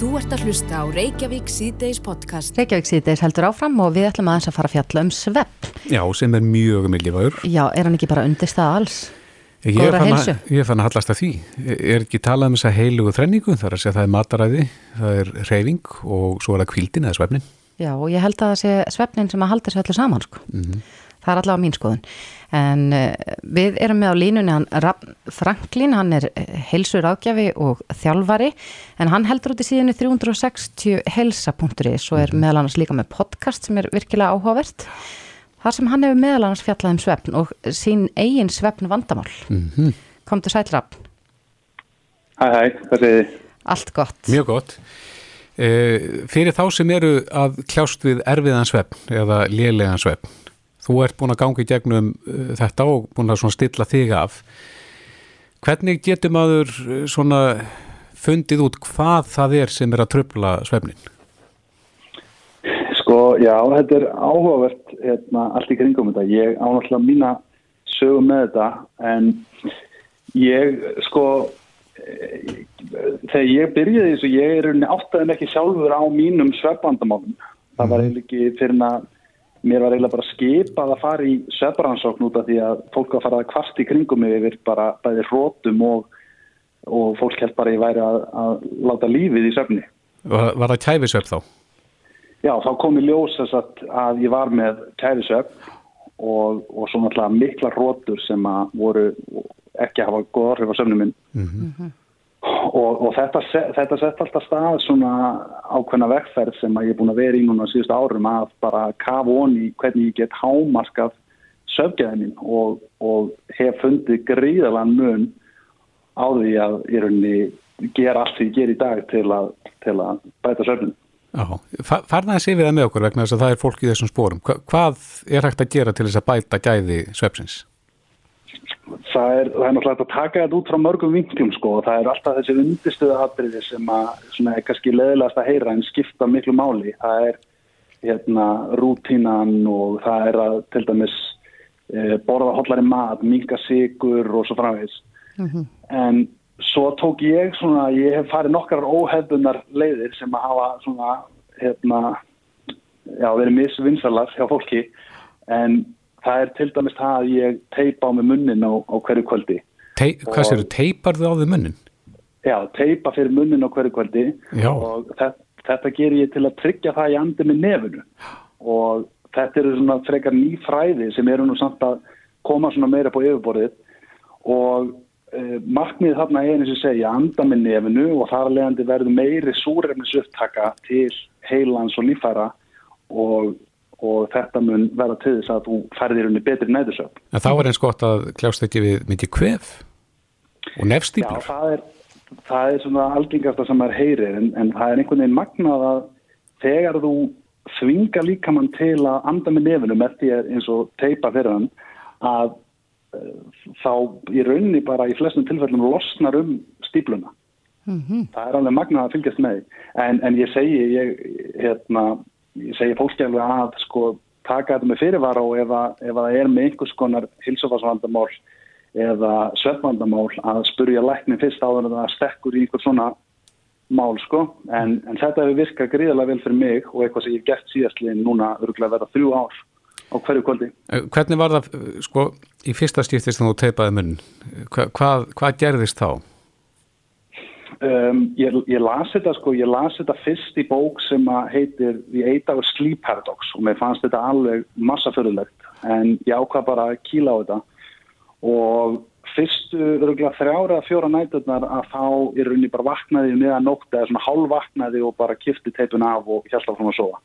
Þú ert að hlusta á Reykjavík síðdeis podcast. Reykjavík síðdeis heldur áfram og við ætlum aðeins að fara að fjalla um svepp. Já, sem er mjög mikilvægur. Já, er hann ekki bara undist það alls? Ég er fann að, ég er fann að hallast að því. Er ekki talað um þessa heilugu þrenningu? Það er að segja það er mataræði, það er reyfing og svo er það kvildin eða svefnin. Já, og ég held að það sé svefnin sem að halda þessu öllu saman, sko. Það er allavega mín skoðun. En uh, við erum með á línunni hann Rafn Franklin, hann er uh, heilsur ágjafi og þjálfari, en hann heldur út í síðunni 360 helsa.is og er meðal annars líka með podcast sem er virkilega áhugavert. þar sem hann hefur meðal annars fjallað um svefn og sín eigin svefn vandamál. Mm Komdu sæl Rafn, Hæ, hæ, hvað segir þið? allt gott. Mjög gott. E, fyrir þá sem eru að kljást við erfiðan svefn eða lélegan svefn, þú ert búin að ganga í gegnum uh, þetta og búin að stilla þig af. Hvernig getur maður svona fundið út hvað það er sem er að tröfla svefnin? Sko, já, þetta er áhugavert hérna, allt í kringum þetta. Ég ánáttúrulega mína sögum með þetta en ég, sko, þegar ég byrjaði þessu, ég er rauninni áttaðin ekki sjálfur á mínum svefnvandamálum. Það var eiginlega ekki fyrir að mér var eiginlega bara skipað að fara í svefnrannsókn út af því að fólk var að fara að kvart í kringum mig yfir bara bæði hrótum og, og fólk held bara að ég væri að, að láta lífið í svefni. Var, var það kæfisvefn þá? Já, þá kom í ljós að, að ég var með kærisöfn og, og svo náttúrulega mikla rótur sem að voru ekki að hafa góð orðið á söfnum minn. Og, og þetta, þetta sett alltaf stað svona ákveðna vegferð sem að ég er búin að vera í núna síðustu árum að bara kafa onni hvernig ég get hámarkað söfgæðin mín og, og hef fundið gríðalega mun á því að ég rauninni gera allt því ég ger í dag til að, til að bæta söfnum. Farna þess yfir það með okkur vegna þess að það er fólk í þessum spórum. Hva, hvað er hægt að gera til þess að bæta gæði svefsins? Það er, það er náttúrulega að taka þetta út frá mörgum vinklum sko og það er alltaf þessi undirstöðu atriði sem að svona er kannski leðilegast að heyra en skipta miklu máli. Það er hérna rútínan og það er að til dæmis e, borða hollari mat, minka sigur og svo framvegis. En svo tók ég svona, ég hef farið nokkar óhefðunar leiðir sem að hafa svona hérna, já, verið misvinsalar hjá fólki en það er til dæmis það að ég teipa á mig munnin á, á hverju kvöldi. Te hvað séru, teipar þið á þið munnin? Já, teipa fyrir munnin á hverju kvöldi Já. og þetta, þetta ger ég til að tryggja það að ég andi með nefunu og þetta eru svona frekar ný fræði sem eru nú samt að koma svona meira på yfirborðið og uh, markmiðið þarna er eins og segja anda með nefunu og þar að leiðandi verður meiri súrefnisupptaka til heilans og líffæra og, og þetta mun verða til þess að þú ferðir unni betri næðusöfn. En þá er eins gott að kljást ekki við mikið kvef og Já, nefstýplar. það er, það er svona algengasta sem maður heyrir en, en það er einhvern veginn magnað að þegar þú þvinga líkamann til að anda með nefinu með því að eins og teipa fyrir hann að uh, þá í rauninni bara í flestum tilfellum losnar um stípluna. Það er alveg magnað að fylgjast með en, en ég segi ég, hérna, ég segi fólki alveg að sko taka þetta með fyrirvara og ef, að, ef að það er með einhvers konar hilsufarsvandamál eða svefnvandamál að spurja læknin fyrst áður en það stekkur í einhver svona mál sko en, en þetta hefur virkað gríðarlega vel fyrir mig og eitthvað sem ég hef gert síðastliðin núna örgulega verða þrjú ár á hverju kvöldi. Hvernig var það, sko, í fyrsta skiptist þegar þú teipaði munnin? Hva, hvað, hvað gerðist þá? Um, ég, ég las þetta sko, ég las þetta fyrst í bók sem að heitir The 8 Hour Sleep Paradox og mér fannst þetta alveg massaförulegt en ég ákvað bara að kýla á þetta. Og fyrstu örgulega þrjára fjóra næturnar að þá í rauninni bara vaknaði meðan nótt eða svona hálf vaknaði og bara kifti teipun af og hjálpa frá að sofa.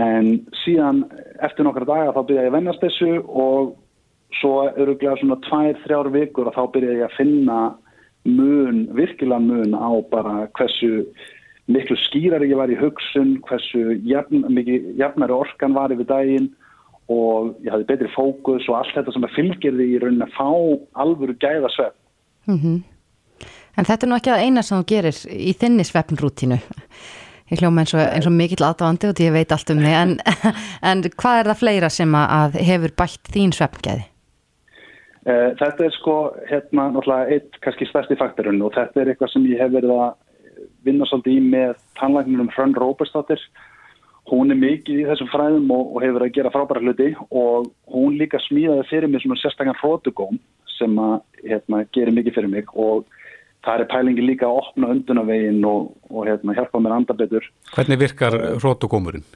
En síðan eftir nokkra daga þá byrjaði ég að vennast þessu og svo öruglega svona tvær, þrjár vikur og þá byrjaði ég að finna mun, virkilega mun á bara hversu miklu skýrar ég var í hugsun, hversu jafn, mikið, jafnari orkan var yfir daginn og ég hafði betri fókus og allt þetta sem að fylgir því í rauninni að fá alvöru gæða svepp. En þetta er nú ekki að eina sem þú gerir í þinni svefnrútínu. Ég hljóma eins og, eins og mikill aðdáðandi og ég veit allt um þig, en, en hvað er það fleira sem að, hefur bætt þín svefngæði? Eh, Þetta er sko hérna náttúrulega eitt kannski stærsti faktorinn og þetta er eitthvað sem ég hef verið að vinna svolítið í með tannlækninum Hrönn Róbersdóttir hún er mikið í þessum fræðum og, og hefur að gera frábæra hluti og hún líka smíðaði fyrir mig svona sérstaklega hrótugóm sem að hérna, gerir mikið fyrir mig og það er pælingi líka að opna undunavegin og, og hérna, hjálpa mér að anda betur. Hvernig virkar hrótugómurinn?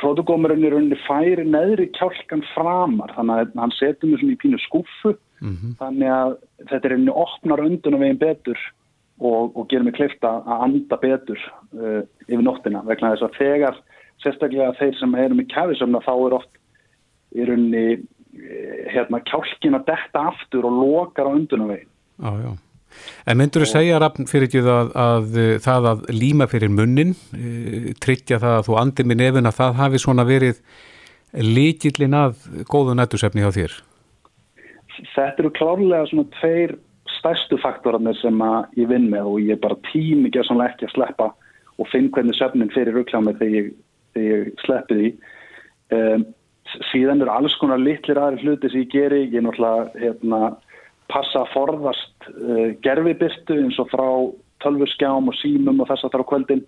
Hrótugómurinn er rauninni færi neðri kjálkan framar þannig að hann setur mér svona í pínu skuffu mm -hmm. þannig að þetta er rauninni opnar undunavegin betur og, og gerir mig kleifta að anda betur uh, yfir nóttina vegna þess að þegar sérstaklega þeir sem eru með kæfisöfna þá er oft í rauninni uh, hérna, kjálkin að detta aftur og lokar á undunavegin. Já, já. En myndur þú segja, Rafn, fyrir ekki að, að það að líma fyrir munnin, e, tryggja það að þú andi með nefn að það hafi svona verið líkillin að góðu nættusefni hjá þér? Þetta eru klárlega svona tveir stærstu faktorarnir sem ég vinn með og ég bara tím ekki að, sleppa og finn hvernig söfnin fyrir rauðklámið þegar ég, ég sleppi því. Um, síðan eru alls konar litlir aðri hluti sem ég geri, ég er náttúrulega hérna, passa að forðast uh, gerfibirtu eins og frá tölvurskjám og símum og þess að það á kvöldin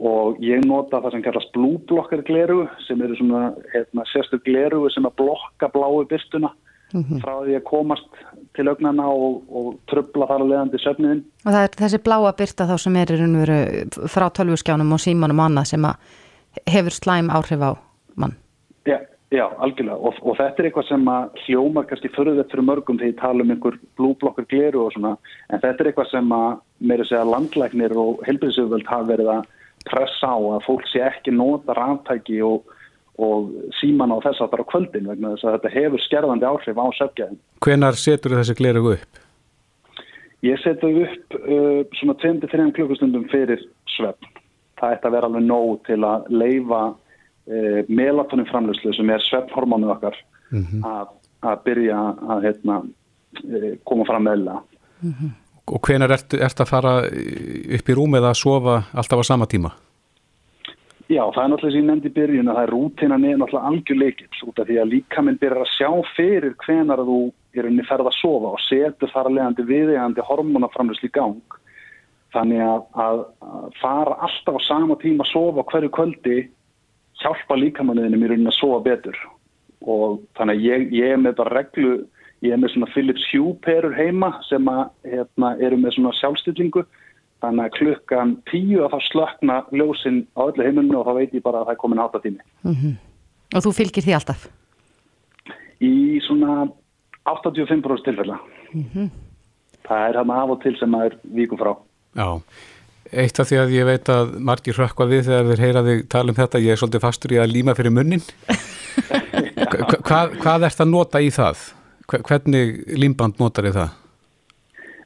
og ég nota það sem kallast blúblokkar gleru sem eru svona hérna, sérstu gleru sem að blokka bláu byrstuna mm -hmm. frá því að komast til augnana og, og tröfla þar að leiðandi söfniðin. Og það er þessi bláa byrta þá sem er frá tölvurskjánum og símanum og annað sem hefur slæm áhrif á mann? Já, já algjörlega og, og þetta er eitthvað sem að hljómar kannski förðuðett fyrir mörgum þegar ég tala um einhver blúblokkar gleru og svona en þetta er eitthvað sem að meira segja landlæknir og helbriðsöfvöld hafa verið að pressa á að fólk sé ekki nota rántæki og og síman á þess að bara kvöldin vegna þess að þetta hefur skerðandi áhrif á söfgæðin. Hvenar setur þessi gleru upp? Ég setu upp uh, svona 23 klukkustundum fyrir svefn. Það ætti að vera alveg nóg til að leifa uh, melatonin framlöslu sem er svefnhormónu okkar mm -hmm. að, að byrja að hérna, uh, koma fram meðlega. Mm -hmm. Og hvenar ert, ert að fara upp í rúmið að sofa alltaf á sama tíma? Já, það er náttúrulega sem ég nefndi í byrjun að það er rútinan er náttúrulega algjörleikips út af því að líka minn byrjar að sjá fyrir hvenar þú er unni ferð að sofa og setur þar að leiðandi viðegandi hormonaframlösli í gang. Þannig að, að, að fara alltaf á sama tíma að sofa hverju kvöldi hjálpa líkamanniðinu mér unni að sofa betur og þannig að ég, ég er með bara reglu, ég er með svona Philips Hue perur heima sem að, hérna, eru með svona sjálfstillingu Þannig að klukkan tíu að þá slökna ljósinn á öllu heimilinu og þá veit ég bara að það er komin áttatími. Mm -hmm. Og þú fylgir því alltaf? Í svona 85% tilfella. Mm -hmm. Það er hann af og til sem það er viku frá. Já, eitt af því að ég veit að margir hrökkva við þegar þeir heyra þig tala um þetta, ég er svolítið fastur í að líma fyrir munnin. hvað, hvað ert að nota í það? Hvernig límband notar þið það?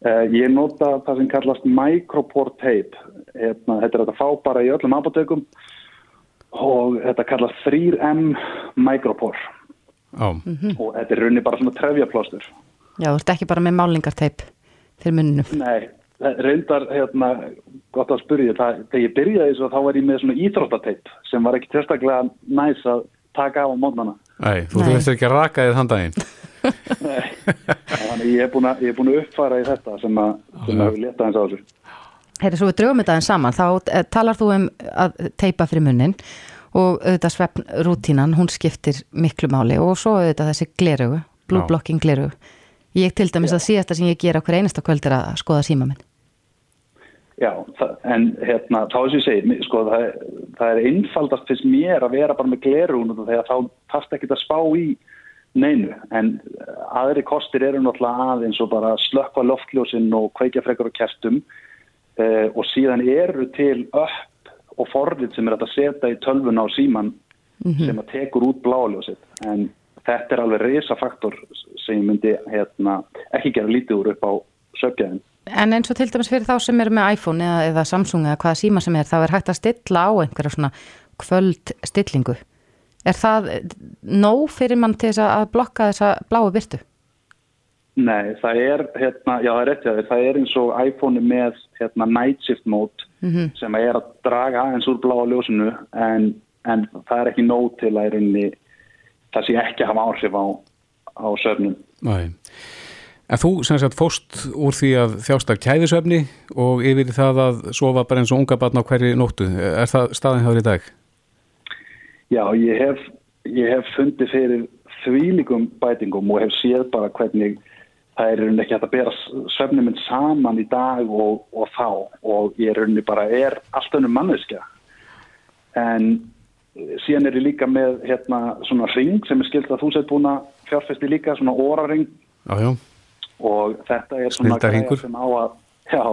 Uh, ég nota það sem kallast micropore tape. Hérna, þetta er þetta fá bara í öllum apotekum og þetta kallast 3M micropore. Oh. Mm -hmm. Og þetta er raunni bara svona trefjaplástur. Já, þú ert ekki bara með málingarteip fyrir munnum. Nei, reyndar, hérna, gott að spyrja, það, þegar ég byrjaði þessu þá var ég með svona íþróttateip sem var ekki sérstaklega næs að taka á á mótnana. Nei, þú þurftir ekki að raka þið þann daginn. Þannig ég hef búin að, að uppfara í þetta sem að, sem að við leta hans á þessu. Herri, svo við drögum þetta en saman, þá eh, talar þú um að teipa fyrir munnin og auðvitað svefn rútínan, hún skiptir miklu máli og svo auðvitað þessi glerugu, blúblokking glerugu. Ég til dæmis Já. að síðasta sem ég ger okkur einasta kvöld er að skoða síma minn. Já, það, en hérna, þá sem ég segi, sko, það, það er einfaldast fyrst mér að vera bara með glerugun þegar þá tast ekki að spá í neinu, en aðri kostir eru náttúrulega aðeins og bara slökka loftljósinn og kveikja frekar og kertum eh, og síðan eru til upp og forrið sem er að setja í tölvuna á síman mm -hmm. sem að tekur út bláaljósið, en þetta er alveg reysafaktor sem ég myndi hérna, ekki gera lítið úr upp á sökjaðin. En eins og til dæmis fyrir þá sem eru með iPhone eða, eða Samsung eða hvaða síma sem er, þá er hægt að stilla á einhverja svona kvöld stillingu. Er það nóg fyrir mann til þess að blokka þessa bláu byrtu? Nei, það er, hérna, já það er réttið, það er eins og iPhone með hérna, night shift mode mm -hmm. sem er að draga aðeins úr bláa ljósinu en, en það er ekki nóg til að einni, það sé ekki að hafa áhrif á, á söfnum. Nei. En þú sem sagt fóst úr því að þjást af kæðisöfni og yfir það að sofa bara eins og unga barn á hverju nóttu. Er það staðin þér í dag? Já, ég hef, ég hef fundið fyrir þvílikum bætingum og hef séð bara hvernig það er rauninni ekki að bera söfnum minn saman í dag og, og þá og ég rauninni bara er allt önnum manneskja. En síðan er ég líka með hérna svona ring sem er skilt að þú sett búin að fjárfesti líka, svona óraring. Og þetta er svona sem á að já,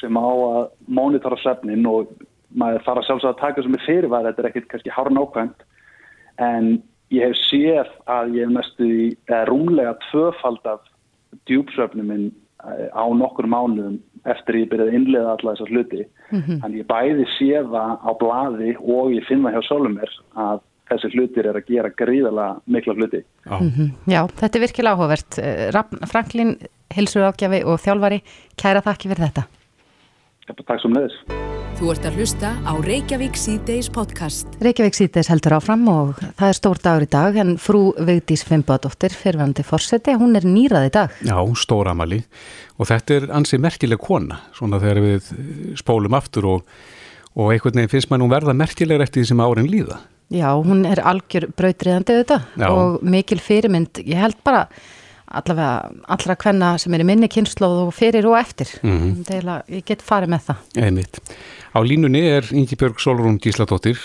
sem á að mónitora svefnin og maður þarf að sjálfsögða að taka sem er fyrirvæð þetta er ekkert kannski hár nákvæmt en ég hef séð að ég hef næstu í rúmlega tvöfald af djúpsöfnum minn eh, á nokkur mánuðum eftir ég byrjaði að innlega alla þessar hluti mm -hmm. þannig ég bæði séða á bladi og ég finna hjá Solomir að þessi hlutir er að gera gríðala mikla hluti. Mm -hmm. Já þetta er virkilega áhugavert. Eh, Rafn Franklin, hilsur ágjafi og þjálfari, kæra þakki fyrir þetta. Takk sem leðis. Þú ert að hlusta á Reykjavík C-Days podcast. Reykjavík C-Days heldur áfram og það er stór dagur í dag en frú Vigdís Fimboðdóttir, fyrirvæmdi fórseti, hún er nýrað í dag. Já, stór amali og þetta er ansið merkileg kona, svona þegar við spólum aftur og, og einhvern veginn finnst maður nú verða merkilegur eftir því sem árin líða. Já, hún er algjör brautriðandi auðvitað og mikil fyrirmynd, ég held bara allavega allra hvenna sem er í minni kynnslóð og fyrir og eftir mm -hmm. Deila, ég get farið með það Einmitt. Á línunni er Ingi Björg Solrún Gísladóttir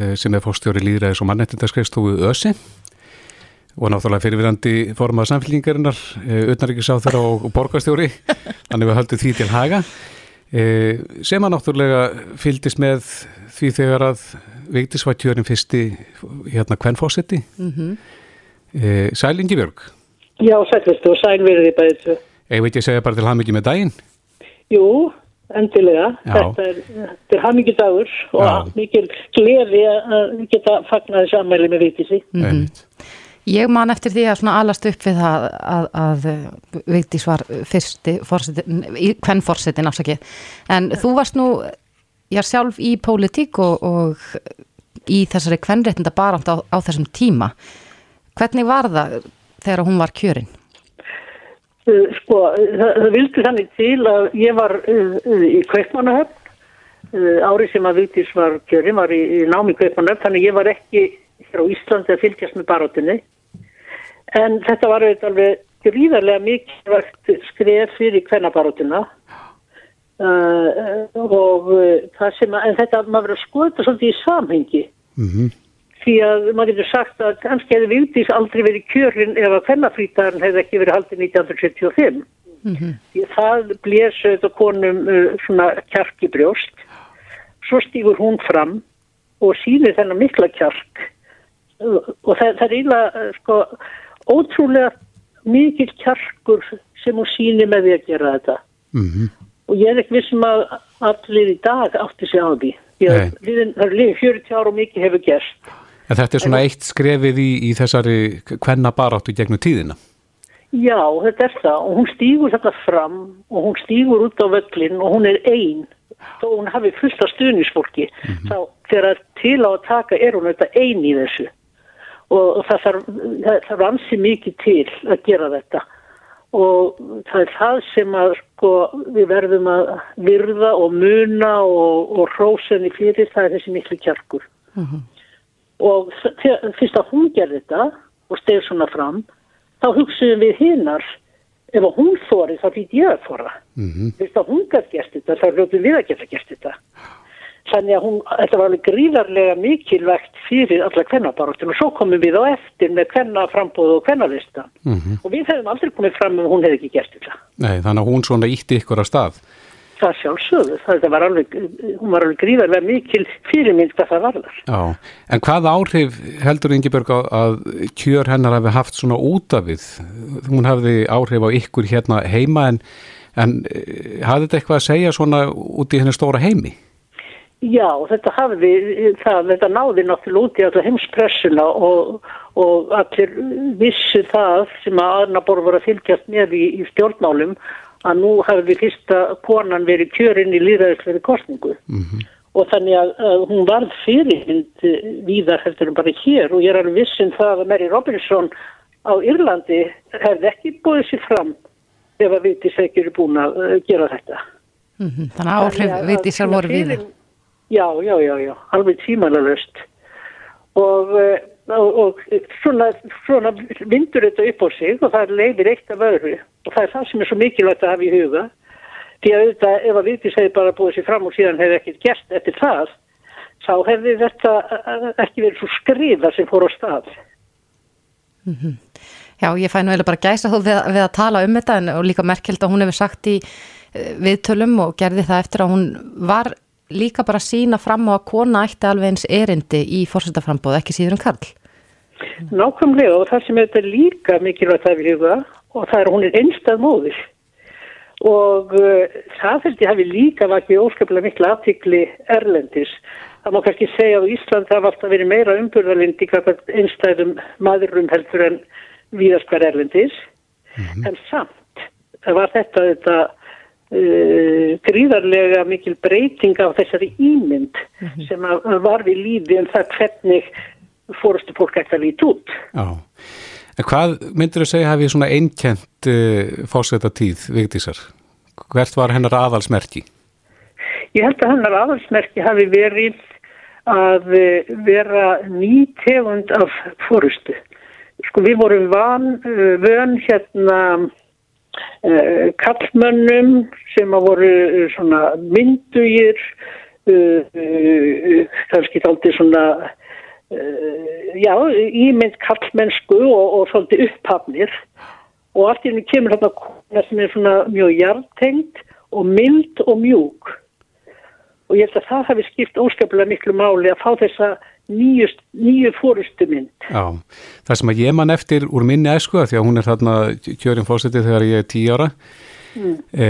eh, sem er fórstjóri líðræðis og mannettindaskreifstofu ÖSI og náttúrulega fyrirvirandi formað samfélgingarinnar auðnaríkisáþara og, og borgarstjóri. Þannig við höldum því til haga. Eh, sem að náttúrulega fyldist með því þegar að tjörinn fyrsti hérna kvennfósetti mm -hmm. e, Sæl Ingi Björg. Já, sælvistu og sælverði bæðið Ég veit ég segja bara til hafmyggi með daginn? Jú, endilega. Já. þetta er, er hafmyggi dagur og mikil gleði að geta fagnaði samæli með mm -hmm. Ég man eftir því að svona alast upp við það að, að Vigdís var fyrsti kvennfórsetin afsakið en þú varst nú já sjálf í pólitík og, og í þessari kvennréttinda barand á, á þessum tíma. Hvernig var það þegar hún var kjörinn? Uh, sko, það, það vildi þannig til að ég var uh, í Kveikmannahöfn uh, árið sem að Vigdís var kjörinn, var í, í námi Kveikmannahöfn, þannig ég var ekki hér á Íslandi að fylgjast með barátunni. En þetta var auðvitað alveg gríðarlega mikilvægt skref fyrir kvennabarátuna Uh, og uh, það sem að, en þetta maður verður að skoða þetta svolítið í samhengi. Mm -hmm. því að maður getur sagt að kannski hefði Vigdís aldrei verið kjörlinn ef að kvennafrítarinn hefði ekki verið haldið 1975 mm -hmm. því það blésu þetta konum uh, svona kjarki brjóst. Svo stýgur hún fram og sínir þennan mikla kjark. Og það, það er íla sko ótrúlega mikil kjarkur sem hún sínir með því að gera þetta. Mm -hmm og ég er ekki vissum að allir í dag átti sig á því. Það er lífið 40 ára og mikið hefur gerst. En Þetta er svona en, eitt skrefið í, í þessari hvenna baráttu gegnum tíðina? Já, þetta er það. Og hún stýgur þetta fram og hún stýgur út á völlin og hún er einn þó hún hafi fullt af stuðnisfólki mm -hmm. þá þegar til á að taka er hún þetta einn í þessu og, það þarf, þarf ansi mikið til að gera þetta og það er það sem að sko, við verðum að virða og muna og, og hrósenni fyrir það er þessi miklu kjarkur uh mhm. -huh. og fyrst að hún gerði þetta og steg svona fram þá hugsaðum við hinnar ef hún fóri þá lítið ég að fóra uh mhm. -huh. fyrst að hún gæti gert þetta þá hljóttum við að geta gert þetta Þannig að hún, þetta var alveg gríðarlega mikilvægt fyrir alla kvennabaróttinu og svo komum við á eftir með kvennaframbóðu og kvennalista mm -hmm. og við hefum aldrei komið fram og hún hefði ekki gert þetta. Nei, þannig að hún svona ítti ykkur að stað. Það sjálfsögðu, það var alveg, hún var alveg gríðarlega mikil fyrirmynd hvað það varðar. Já, en hvað áhrif heldur Ingeborg að kjör hennar hefði haft svona út af við? Hún hefði áhrif á ykkur hérna heima en, en eh, hafði þetta eitthvað að segja svona út í henni stóra heimi? Já, þetta hafði, það, þetta náði náttúrulega út í alltaf heimspressuna og, og allir vissi það sem að Arnabor voru að fylgjast með í, í stjórnmálum að nú hafði fyrsta konan verið kjörinn í líðaðisleiri kostningu mm -hmm. og þannig að, að hún varð fyrirmynd víðar heldur en bara hér og ég er alveg vissin um það að Mary Robinson á Írlandi hefði ekki búið sér fram ef að Vigdís ekki eru búin að uh, gera þetta. Mm -hmm. Þannig að áhrif Vigdísar voru við það. Já, já, já, já, alveg tímanalöst og, uh, og, og svona, svona vindur þetta upp á sig og það leifir eitt af öðru og það er það sem er svo mikilvægt að hafa í huga því að auðvitað ef að Vigdís hefði bara búið sér fram og síðan hefði ekkert gert eftir það þá hefði þetta uh, ekki verið svo skriða sem fór á stað. Mm -hmm. Já, ég fæ nú eða bara gæsa þú við, við að tala um þetta en líka merkeld að hún hefur sagt í uh, viðtölum og gerði það eftir að hún var líka bara að sína fram á að kona ætti alveg eins erindi í fórsetaframbóð, ekki síður en Karl. Nákvæmlega og það sem þetta er líka mikilvægt að við huga og það er að hún er einstað móður og uh, það held ég hafi líka vakið óskaplega miklu aftikli erlendis. Það má kannski segja að Ísland hafa alltaf verið meira umburðalindi einstæðum maðurum heldur en víðaskvar erlendis mm -hmm. en samt var þetta þetta uh, gríðarlega mikil breyting af þessari ímynd mm -hmm. sem var við lífi en það hvernig fórustu fólk eftir að líti út. Já, en hvað myndur þú segja hafið svona einkjent uh, fórsetta tíð Vigdísar? Hvert var hennar aðalsmerki? Ég held að hennar aðalsmerki hafi verið að uh, vera nýtegund af fórustu. Sko við vorum van, vön hérna kallmönnum sem að voru uh, svona myndugir, kannski þáldi svona, já, ímynd kallmennsku og, og þáldi upphafnir. Og allt í henni kemur hérna kona sem er svona mjög hjartengt og mild og mjúk. Og ég held að það hafi skipt óskaplega miklu máli að fá þessa nýju, fórustu mynd. Já, það sem að ég man eftir úr minni esku að því að hún er þarna kjörinn fórsetið þegar ég er tí ára mm. e,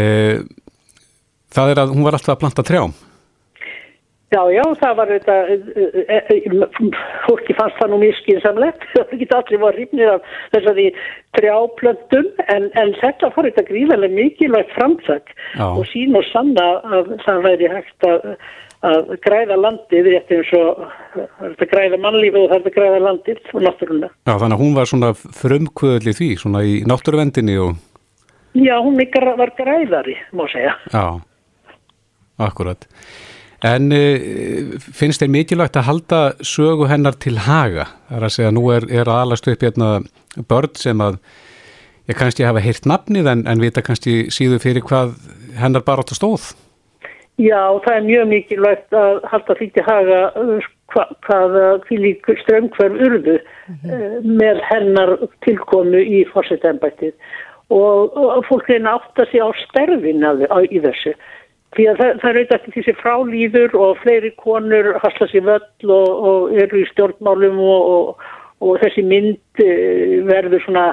það er að hún var alltaf að planta trjám. Já, já, það var þetta, e, e, fólki fannst það nú mjög skynsamlegt, það geti allir var rýmnir af þessari trjáplöntum en, en þetta fór þetta gríðarlega mikilvægt framsætt og sín og sanna að það væri hægt að að græða landið eftir eins og að græða mannlífi og er að græða landið og náttúrulega. Já, þannig að hún var svona frumkvöðli því, svona í náttúruvendinni og... Já, hún var græðari, má segja. Já, akkurat. En e, finnst þeir mikilvægt að halda sögu hennar til haga? Það er að segja, nú er, er aðalastu upp hérna börn sem að ég kannski hafa heyrt nafnið en, en vita kannski síðu fyrir hvað hennar bara átt að stóð. Já, það er mjög mikilvægt að halda því til haga uh, hvað hva, lík strömmkverf urðu mm -hmm. með hennar tilkomu í fórsetembættið og, og fólk reyna átt að sé á sterfin í þessu. Því að það, það er auðvitað ekki þessi frálýður og fleiri konur hasla sér völl og, og eru í stjórnmálum og, og þessi mynd uh, verður svona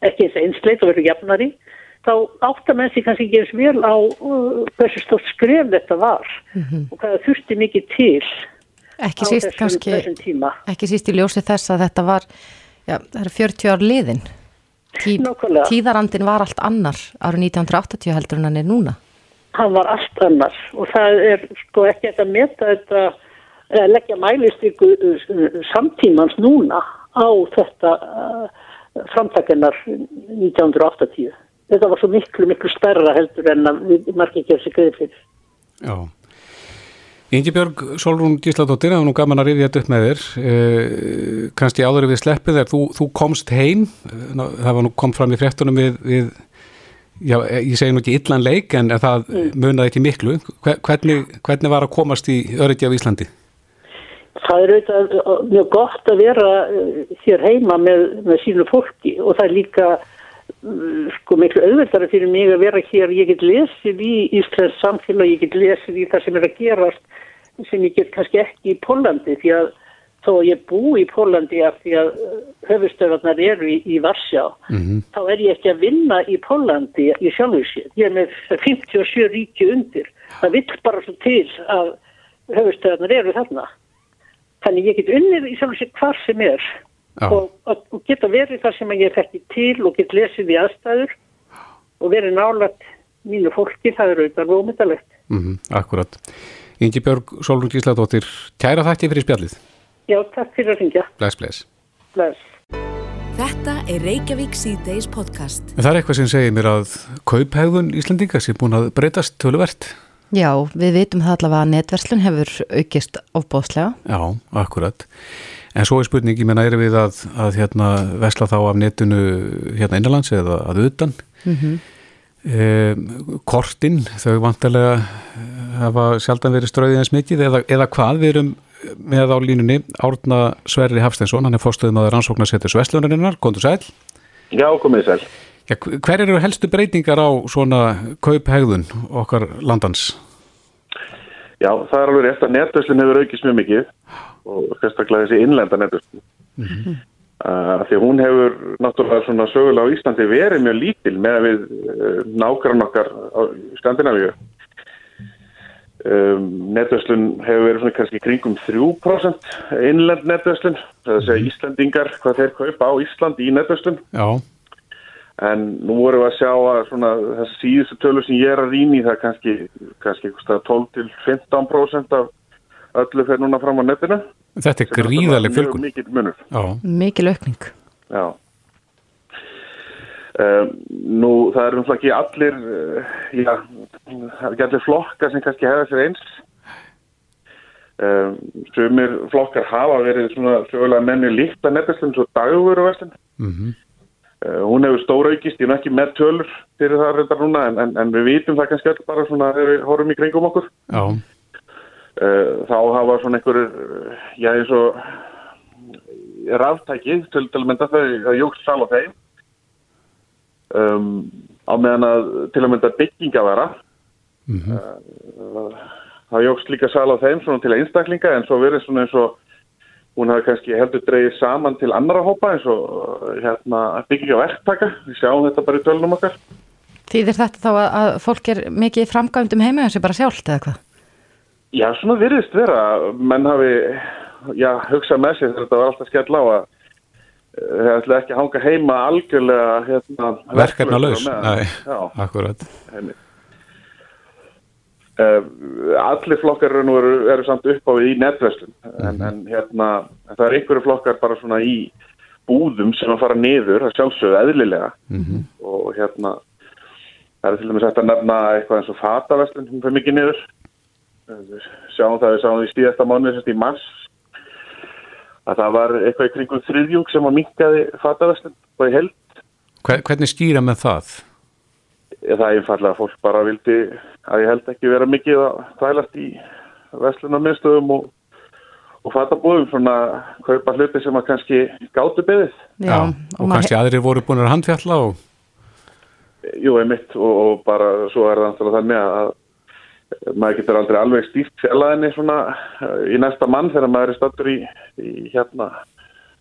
ekki eins einsleit og verður jafnari þá áttar menn sér kannski eins vel á uh, hversu stótt skref þetta var mm -hmm. og hvað þurfti mikið til ekki síst þessum, kannski þessum ekki síst í ljósi þess að þetta var já, það eru 40 ár liðin. Tí, tíðarandin var allt annar árið 1980 heldur en hann er núna. Hann var allt annar og það er sko ekki að meta þetta leggja mælist ykkur uh, samtímans núna á þetta uh, framtakennar 1980 þetta var svo miklu, miklu stærra heldur en að margir ekki þessi greið fyrir. Já. Ingi Björg, Solrún Gísladóttir, það var nú gaman að rifja þetta upp með þér, eh, kannski áður við sleppið þér, þú, þú komst heim, það var nú kom fram í fréttunum við, við já, ég segi nú ekki illan leik en það mm. munaði ekki miklu, hvernig, hvernig var að komast í öryggi af Íslandi? Það er auðvitað mjög gott að vera eh, hér heima með, með sínu fólki og það er líka sko miklu auðvöldara fyrir mig að vera hér. Ég get lesið í Íslands samfélag ég get lesið í það sem er að gerast sem ég get kannski ekki í Pólandi því að þó að ég bú í Pólandi af því að uh, höfustöðarnar eru í, í Varsjá mm -hmm. þá er ég ekki að vinna í Pólandi í sjálfhúsið ég er með 57 ríki undir. Það vill bara svo til að höfustöðarnar eru þarna. Þannig ég get unnið í sjálfhúsið hvar sem er og, og geta verið þar sem ég þekki til og get lesið í aðstæður og verið nálat mínu fólki, það er auðvitað rómyndalegt. Mm -hmm, akkurat. Ingi Björg Solrún Gísladóttir, kæra þakki fyrir spjallið. Já, takk fyrir að ringja. Bless, bless. Bless. Þetta er Reykjavík C-Days podcast. En það er eitthvað sem segir mér að kauphegðun Íslandinga sé búin að breytast töluvert. Já, við vitum það allavega að netverslun hefur aukist ofbóðslega. Já, akkurat. En svo er spurning, ég menna, er við að, að hérna, vesla þá af netinu hérna innanlands eða að utan? Mm -hmm. e, kortin, þau vantarlega hafa sjaldan verið ströðið eins mikið eða, eða hvað við erum með á línunni Árna Sverri Hafsteinsson, hann er fórstuðum að rannsóknarsetur Sveslunarinnar, kontur sæl. Já, komið sæl. Já, hver eru helstu breytingar á svona kauphegðun okkar landans? Já, það er alveg rétt að netverslun hefur aukist mjög mikið og sérstaklega þessi innlenda netverslun. Mm -hmm. uh, því hún hefur náttúrulega svona sögulega á Íslandi verið mjög lítil með að við uh, nákvæmum okkar á Skandinavíu. Um, netverslun hefur verið svona kannski kringum 3% innlend netverslun, það er að segja Íslandingar hvað þeir kaupa á Ísland í netverslun. Já. En nú vorum við að sjá að svona þessi síðustu tölu sem ég er að rýna í það kannski, kannski 12-15% af öllu fyrir núna fram á netinu. Þetta er gríðarlega fjölgun. Mikið munur. Já. Mikið aukning. Já. Um, nú það er umslag ekki allir, uh, já, það er ekki allir flokkar sem kannski hefða sér eins. Um, sumir flokkar hafa verið svona sögulega menni líkt að netverslun svo dagveruverslun. Mhm. Mm Uh, hún hefur stóra aukist, ég er ekki með tölur fyrir það reyndar núna en, en, en við vitum það kannski alltaf bara svona þegar við horfum í kringum okkur Já þá hafa svona einhverjur já eins og ráftækið til að mynda þau jógst sal á þeim um, á meðan að til að mynda bygginga vera mm -hmm. uh, það jógst líka sal á þeim svona til einstaklinga en svo verið svona eins og hún hafi kannski heldur dreyið saman til annara hópa eins og hérna, byggja verktaka, við sjáum þetta bara í tölunum okkar. Þýðir þetta þá að, að fólk er mikið framgæmdum heima eins og bara sjálft eða hvað? Já, svona virðist vera, menn hafi já, hugsað með sér þetta var alltaf skell á að það ætla ekki að hanga heima algjörlega hérna, verkefna laus, nei, já, akkurat. Heimi. Uh, allir flokkar eru, eru samt upp á í netverslun. En, mm. en hérna það er einhverju flokkar bara svona í búðum sem að fara niður, það sjálfsögðu eðlilega. Mm -hmm. og hérna það er til dæmis hægt að nefna eitthvað eins og fataverslun sem fyrir mikið niður sjáum það, við sáum því stíðasta mánu sérst í mars að það var eitthvað í kringum þriðjung sem að minkaði fataverslun og í held Hvernig stýra með það? Það er einfallega að fólk bara vildi að ég held ekki vera mikið að þælast í vestlunarmiðstöðum og, og fatabúðum svona kaupa hluti sem að kannski gáttu beðið. Já, og, og kannski aðrir voru búin að handfjalla og... Jú, einmitt og, og bara svo er það þannig að maður getur aldrei alveg stýrt fjallaðinni svona í næsta mann þegar maður er stöldur í, í hérna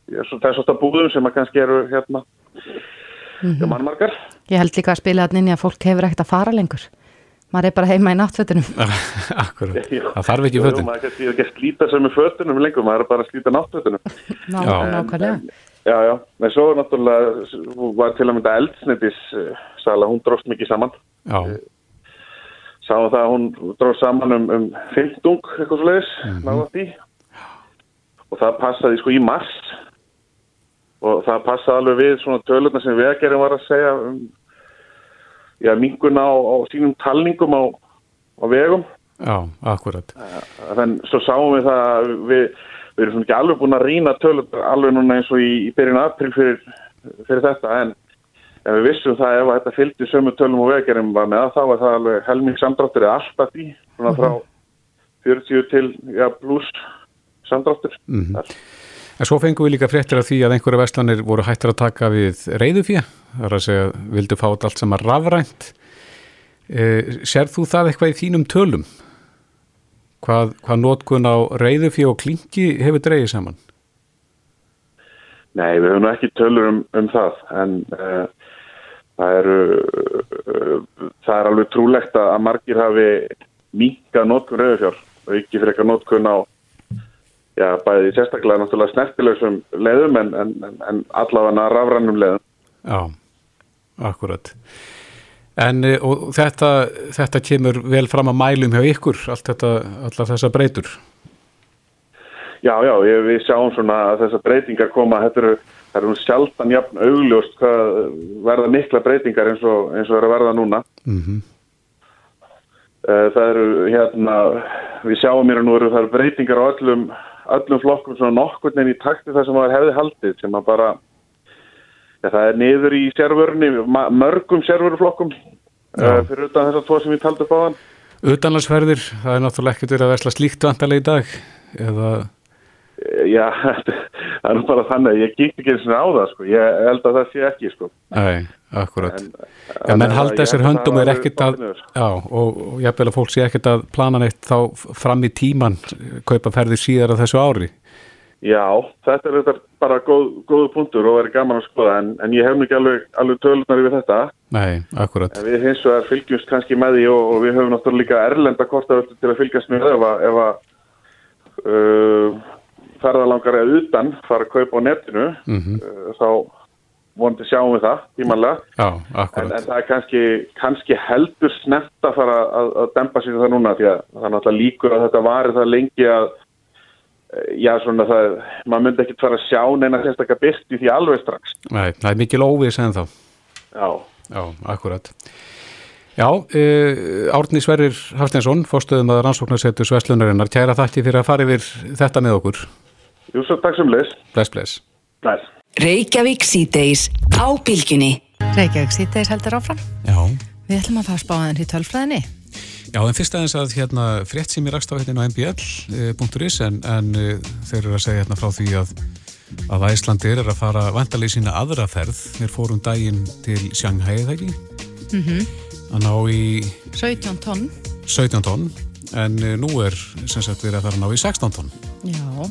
þess að búðum sem að kannski eru hérna mm -hmm. mannmarkar. Ég held líka að spila þannig að fólk hefur ekkert að fara lengur. Maður er bara heima í náttfötunum. Akkurat, það þarf ekki fötun maður er ekki að slíta sem er fötunum lengur maður er bara að slíta náttfötunum. Ná, Nákvæmlega. Já, já, en svo náttúrulega var til að mynda eldsnittis sala, hún dróst mikið saman. Já Sáum það að hún dróst saman um, um 15, eitthvað svo leiðis mm -hmm. og það passaði sko í mars og það passaði alveg við svona tölurna sem veðgerðin var að segja um já, minguna á, á sínum talningum á, á vegum. Já, akkurat. Þannig svo sáum við það, við, við erum svona ekki alveg búin að rýna tölur alveg núna eins og í, í byrjun april fyrir, fyrir þetta, en, en við vissum það ef þetta fylgdi sömu tölum og vegerum var með þá var það alveg helming samdráttur eða alltaf því, svona frá 40 til, já, pluss samdráttur. Mm -hmm. En svo fengum við líka fréttir af því að einhverja vestlanir voru hættir að taka við reyðufíja, það er að segja, vildu fá allt sem er rafrænt. E, Serð þú það eitthvað í þínum tölum? Hvað, hvað nótkun á reyðufíja og klingi hefur dreyið saman? Nei, við höfum ekki tölur um, um það, en uh, það, eru, það er alveg trúlegt að margir hafi minka nótkun reyðufjár og ekki fyrir eitthvað nótkun á já, bæði sérstaklega náttúrulega snertilegsum leðum en, en, en allavega rafrannum leðum. Já, akkurat. En eh, þetta, þetta kemur vel fram að mælum hjá ykkur, allt þetta, allar þessa breytur? Já, já, ég, við sjáum svona að þessa breytingar koma, þetta eru það eru sjaldan jafn augljóst hvað verða mikla breytingar eins og, eins og er að verða núna. Mm -hmm. Það eru hérna, við sjáum mér að nú eru það eru breytingar á öllum, öllum flokkum svona nokkurnin í takti það sem það hefði haldið sem að bara, ja, það er niður í sérvörni, mörgum sérvöruflokkum uh, fyrir utan þessar tvo sem ég taldi upp á þann. Utanlandsferðir, það er náttúrulega ekkert verið að versla slíkt vantarlega í dag, eða... Já, það er bara þannig að ég gíkt ekki eins og á það sko, ég held að það sé ekki sko. Nei, akkurat. En, já, menn halda þessir höndum er ekkert að, já, og, ég hef vel að fólk sé ekkert að plana neitt þá fram í tíman, kaupa ferðir síðar að þessu ári. Já, þetta er bara góð, góðu punktur og verið gaman að skoða, en, en ég hef mikið alveg, alveg tölunar yfir þetta. Nei, akkurat. En við hins vegar fylgjumst kannski með því og, og við höfum náttúrulega líka erlenda kortavöldu til að fylgjast með ef að, ef að uh, ferðalangar eða utan fara að kaupa á netinu mm -hmm. þá vonandi sjáum við það tímanlega. Já, en, en það er kannski, kannski heldur snett að fara að, að dempa sér það núna því að það er náttúrulega líkur að þetta varir það lengi að eh, já svona það, maður myndi ekkert fara að sjá neina sérstaklega byrti því alveg strax. Nei, það er mikil óvís en þá Já, Já akkurat. Já, uh, Árni Sverrir Hafsteinsson, fórstöðum að rannsóknarsetu Sveslunarinnar, kæra þakki fyrir að fara yfir þetta með okkur Jú, svo takk sem leys. Bless, bless. Bless. Reykjavík síðdeis á bylginni. Reykjavík síðdeis heldur áfram. Já. Við ætlum að fara spáðan í tölfræðinni. Já, en fyrst aðeins að hérna frétt sem ég rakst á hérna á mbl.is en, en þeir eru að segja hérna frá því að að Æslandir er að fara vantalið sína aðra ferð. Þeir fórum daginn til Shanghai, eða ekki? Mm -hmm. Að ná í... 17 tonn. 17 tonn, en nú er sem sagt verið að fara að ná í 16 tonn. Já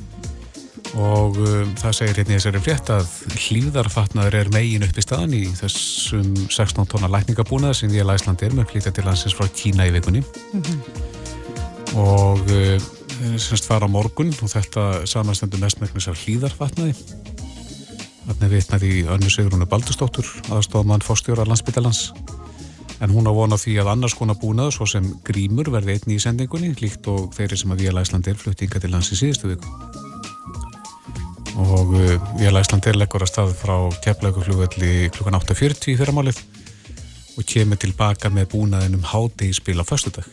og um, það segir hérna í þessari frétt að hlýðarfatnaður er megin upp í staðan í þessum 16 tónar lækningabúnaðar sem því að Æsland er með flýta til landsins frá Kína í vikunni. Mm -hmm. og um, semst fara morgun og þetta samanstendur mestmæknis af hlýðarfatnaði þarna vitnaði önnu Sigrúnu Baldurstóttur aðstofmann fórstjóra landsbyttalans en hún á vona því að annars konar búnaður svo sem grímur verði einni í sendingunni líkt og þeirri sem að við að Æsland er fluttinga til lands í síðustu viku og Vél Æslandir leggur að stað frá keflauguflugvelli klukkan 8.40 í fyrramálið og kemur tilbaka með búnaðinum hádegispil á förstudag.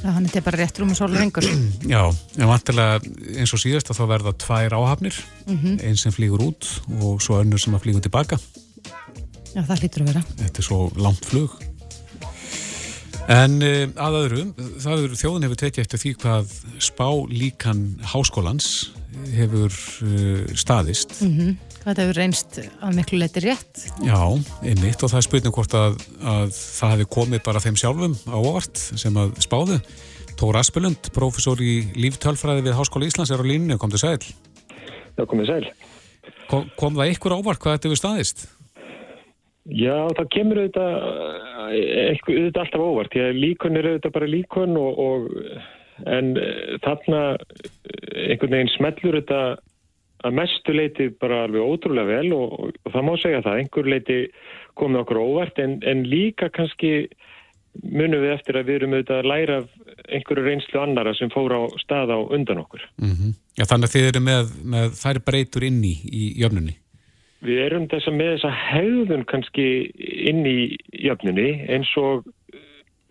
Já, hann er bara rétt rúmi svolur yngur. Já, en vantilega eins og síðast að þá verða tvær áhafnir, mm -hmm. einn sem flýgur út og svo önnur sem að flýgur tilbaka. Já, það hlýtur að vera. Þetta er svo langt flug. En uh, að öðru, það eru þjóðin hefur tekið eftir því hvað spá líkan háskólans hefur uh, staðist. Mm -hmm. Þetta hefur reynst að miklu leiti rétt? Já, einmitt og það er spurning hvort að, að það hefur komið bara þeim sjálfum á óvart sem að spáðu. Tór Aspelund, profesor í líftölfræði við Háskóla Íslands er á línu, kom til sæl. Já, komið sæl. Kom, kom það ykkur ávart hvað þetta hefur staðist? Já, það kemur auðvitað, auðvitað alltaf óvart. Að líkon er auðvitað bara líkon og, og en eh, þarna eh, einhvern veginn smellur þetta að mestu leiti bara alveg ótrúlega vel og, og það má segja það, einhver leiti komið okkur óvart en, en líka kannski munum við eftir að við erum auðvitað að læra einhverju reynslu annara sem fór á stað á undan okkur. Mm -hmm. Já, þannig að þið eru með, með þær breytur inn í, í jöfnunni? Við erum þess að með þessa hegðun kannski inn í jöfnunni eins og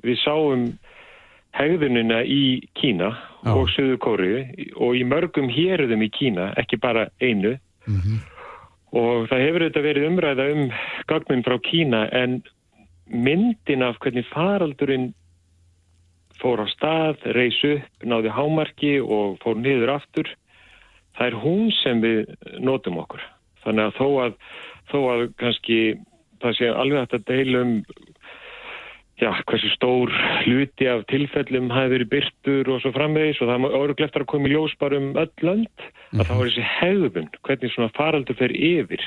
við sáum hegðunina í Kína Já. og Suðu Kóriu og í mörgum hérðum í Kína, ekki bara einu mm -hmm. og það hefur auðvitað verið umræða um gagnum frá Kína en myndin af hvernig faraldurinn fór á stað, reys upp, náði hámarki og fór niður aftur það er hún sem við notum okkur þannig að þó að, þó að kannski það sé alveg hægt að deilum já, hversu stór hluti af tilfellum hafi verið byrtur og svo framvegis og það eru gleftar að koma í ljós bara um öll land að þá er þessi hegðun, hvernig svona faraldur fer yfir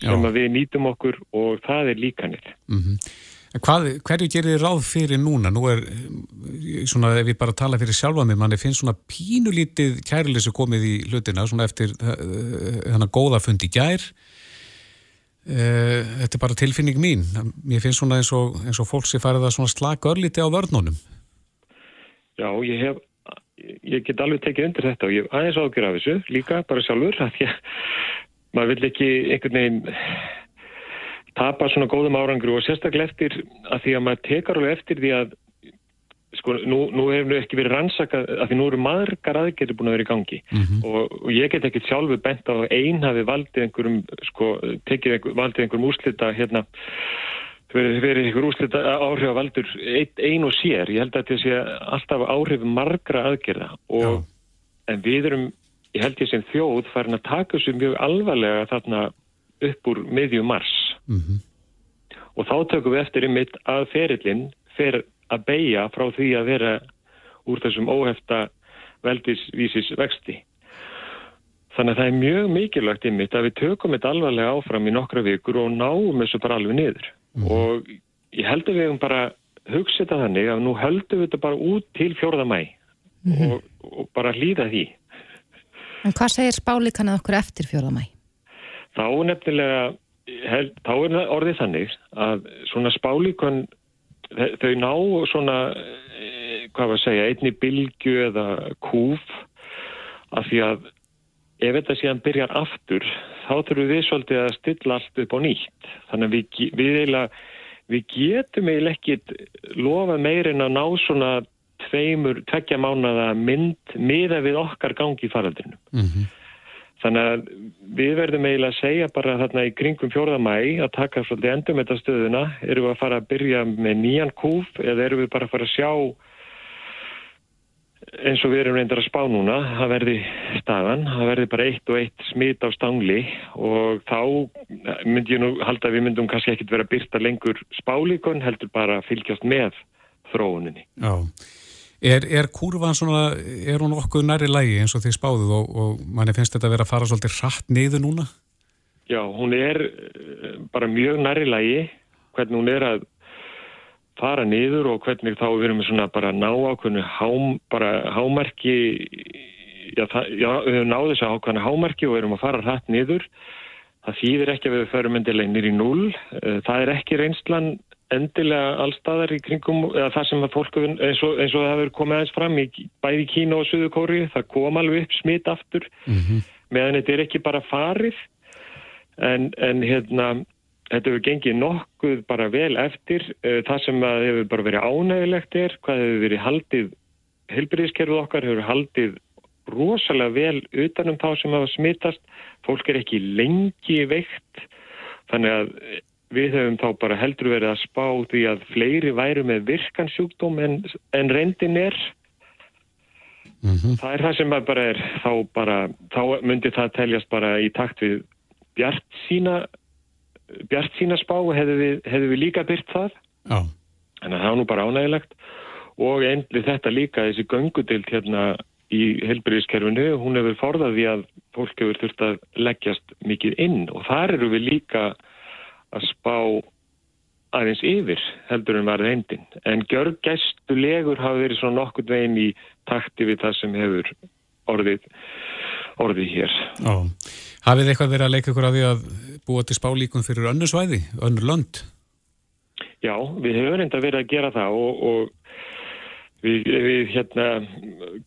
sem já. að við nýtum okkur og það er líkanir. Mm -hmm. Hvað, hverju gerir þið ráð fyrir núna? Nú er, svona, ef ég bara tala fyrir sjálfa mig, manni finnst svona pínulítið kærleysu komið í hlutina, svona eftir þannig að góða fundi gær Uh, þetta er bara tilfinning mín. Mér finnst svona eins og, eins og fólk sem farið að slaka örlíti á vörnunum. Já, ég hef ég get alveg tekið undir þetta og ég hef aðeins ágjör af þessu líka bara sjálfur að ég, maður vil ekki einhvern veginn tapa svona góðum árangru og sérstaklega eftir að því að maður tekar alveg eftir því að sko nú, nú hefur nú ekki verið rannsakað að því nú eru margar aðgerði búin að vera í gangi mm -hmm. og, og ég get ekki sjálfu bent á einn hafi valdið einhverjum sko tekið einhver, valdið einhverjum úrslita hérna verið, verið einhver úrslita áhrif að valdur ein, ein og sér, ég held að þetta sé alltaf áhrif margra aðgerða og Já. en við erum ég held ég sem þjóð farin að taka þessu mjög alvarlega þarna upp úr miðjum mars mm -hmm. og þá tökum við eftir einmitt að ferillin fer að beigja frá því að vera úr þessum óhefta veldisvísis vexti. Þannig að það er mjög mikilvægt einmitt að við tökum þetta alvarlega áfram í nokkra vikur og náum þessu bara alveg niður. Mm. Og ég held að við hefum bara hugsið þetta þannig að nú höldum við þetta bara út til fjórða mæ mm. og, og bara hlýða því. En hvað segir spálíkan að okkur eftir fjórða mæ? Þá nefnilega, held, þá er orðið þannig að svona spálíkan þau ná svona, eh, hvað var að segja, einni bilgu eða kúf af því að ef þetta síðan byrjar aftur þá þurfum við svolítið að stilla allt upp á nýtt. Þannig við, við, eiginlega, við getum eiginlega ekkit lofa meirinn að ná svona tveimur, tveggja mánada mynd miða við okkar gangi í faraldinu. Mm -hmm. Þannig að við verðum eiginlega að segja bara þarna í kringum fjórðamæ að taka svolítið endum þetta stöðuna. Erum við að fara að byrja með nýjan kúf eða erum við bara að fara að sjá eins og við erum reyndar að spá núna, það verði staðan, það verði bara eitt og eitt smit á stangli og þá myndi ég nú halda að við myndum kannski ekkit vera að byrta lengur spálíkon heldur bara að fylgjast með þróuninni. Já. Er, er kurvan svona, er hún okkur næri lægi eins og því spáðuð og, og manni finnst þetta að vera að fara svolítið hratt niður núna? Já, hún er eh, bara mjög næri lægi, hvernig hún er að fara niður og hvernig þá við erum svona bara að ná ákveðinu hám, hámarki, já, það, já við höfum náðu þess að ákveðinu hámarki og erum að fara hratt niður. Það þýðir ekki að við förum endilega nýri núl, eh, það er ekki reynslan endilega allstaðar í kringum eða það sem að fólk eins og, eins og það hefur komið aðeins fram í bæði Kína og Suðu Kóri það kom alveg upp smitt aftur. Mm -hmm. meðan þetta er ekki bara farið en, en hérna þetta hefur gengið nokkuð bara vel eftir. Uh, það sem að hefur bara verið ánægilegt er hvað hefur verið haldið helbriðiskerfið okkar hefur haldið rosalega vel utanum þá sem hafa smittast fólk er ekki lengi veikt. Þannig að við hefum þá bara heldur verið að spá því að fleiri væru með virkansjúkdóm en, en reyndin er mm -hmm. það er það sem bara er þá, bara, þá myndi það teljast bara í takt við bjart sína bjart sína spá hefðu við, hefðu við líka byrt það oh. en það er nú bara ánægilegt og endlið þetta líka þessi göngudilt hérna í helbriðiskerfinu, hún hefur forðað því að fólk hefur þurft að leggjast mikið inn og þar eru við líka að spá aðeins yfir heldur en varð hendin. En gjörgæstu legur hafa verið svona nokkurt veginn í takti við það sem hefur orðið, orðið hér. Ó. Hafið eitthvað verið að leika ykkur að því að búa til spálíkun fyrir önnu svæði, önnu lönd? Já, við hefur enda verið að gera það og, og við, við hérna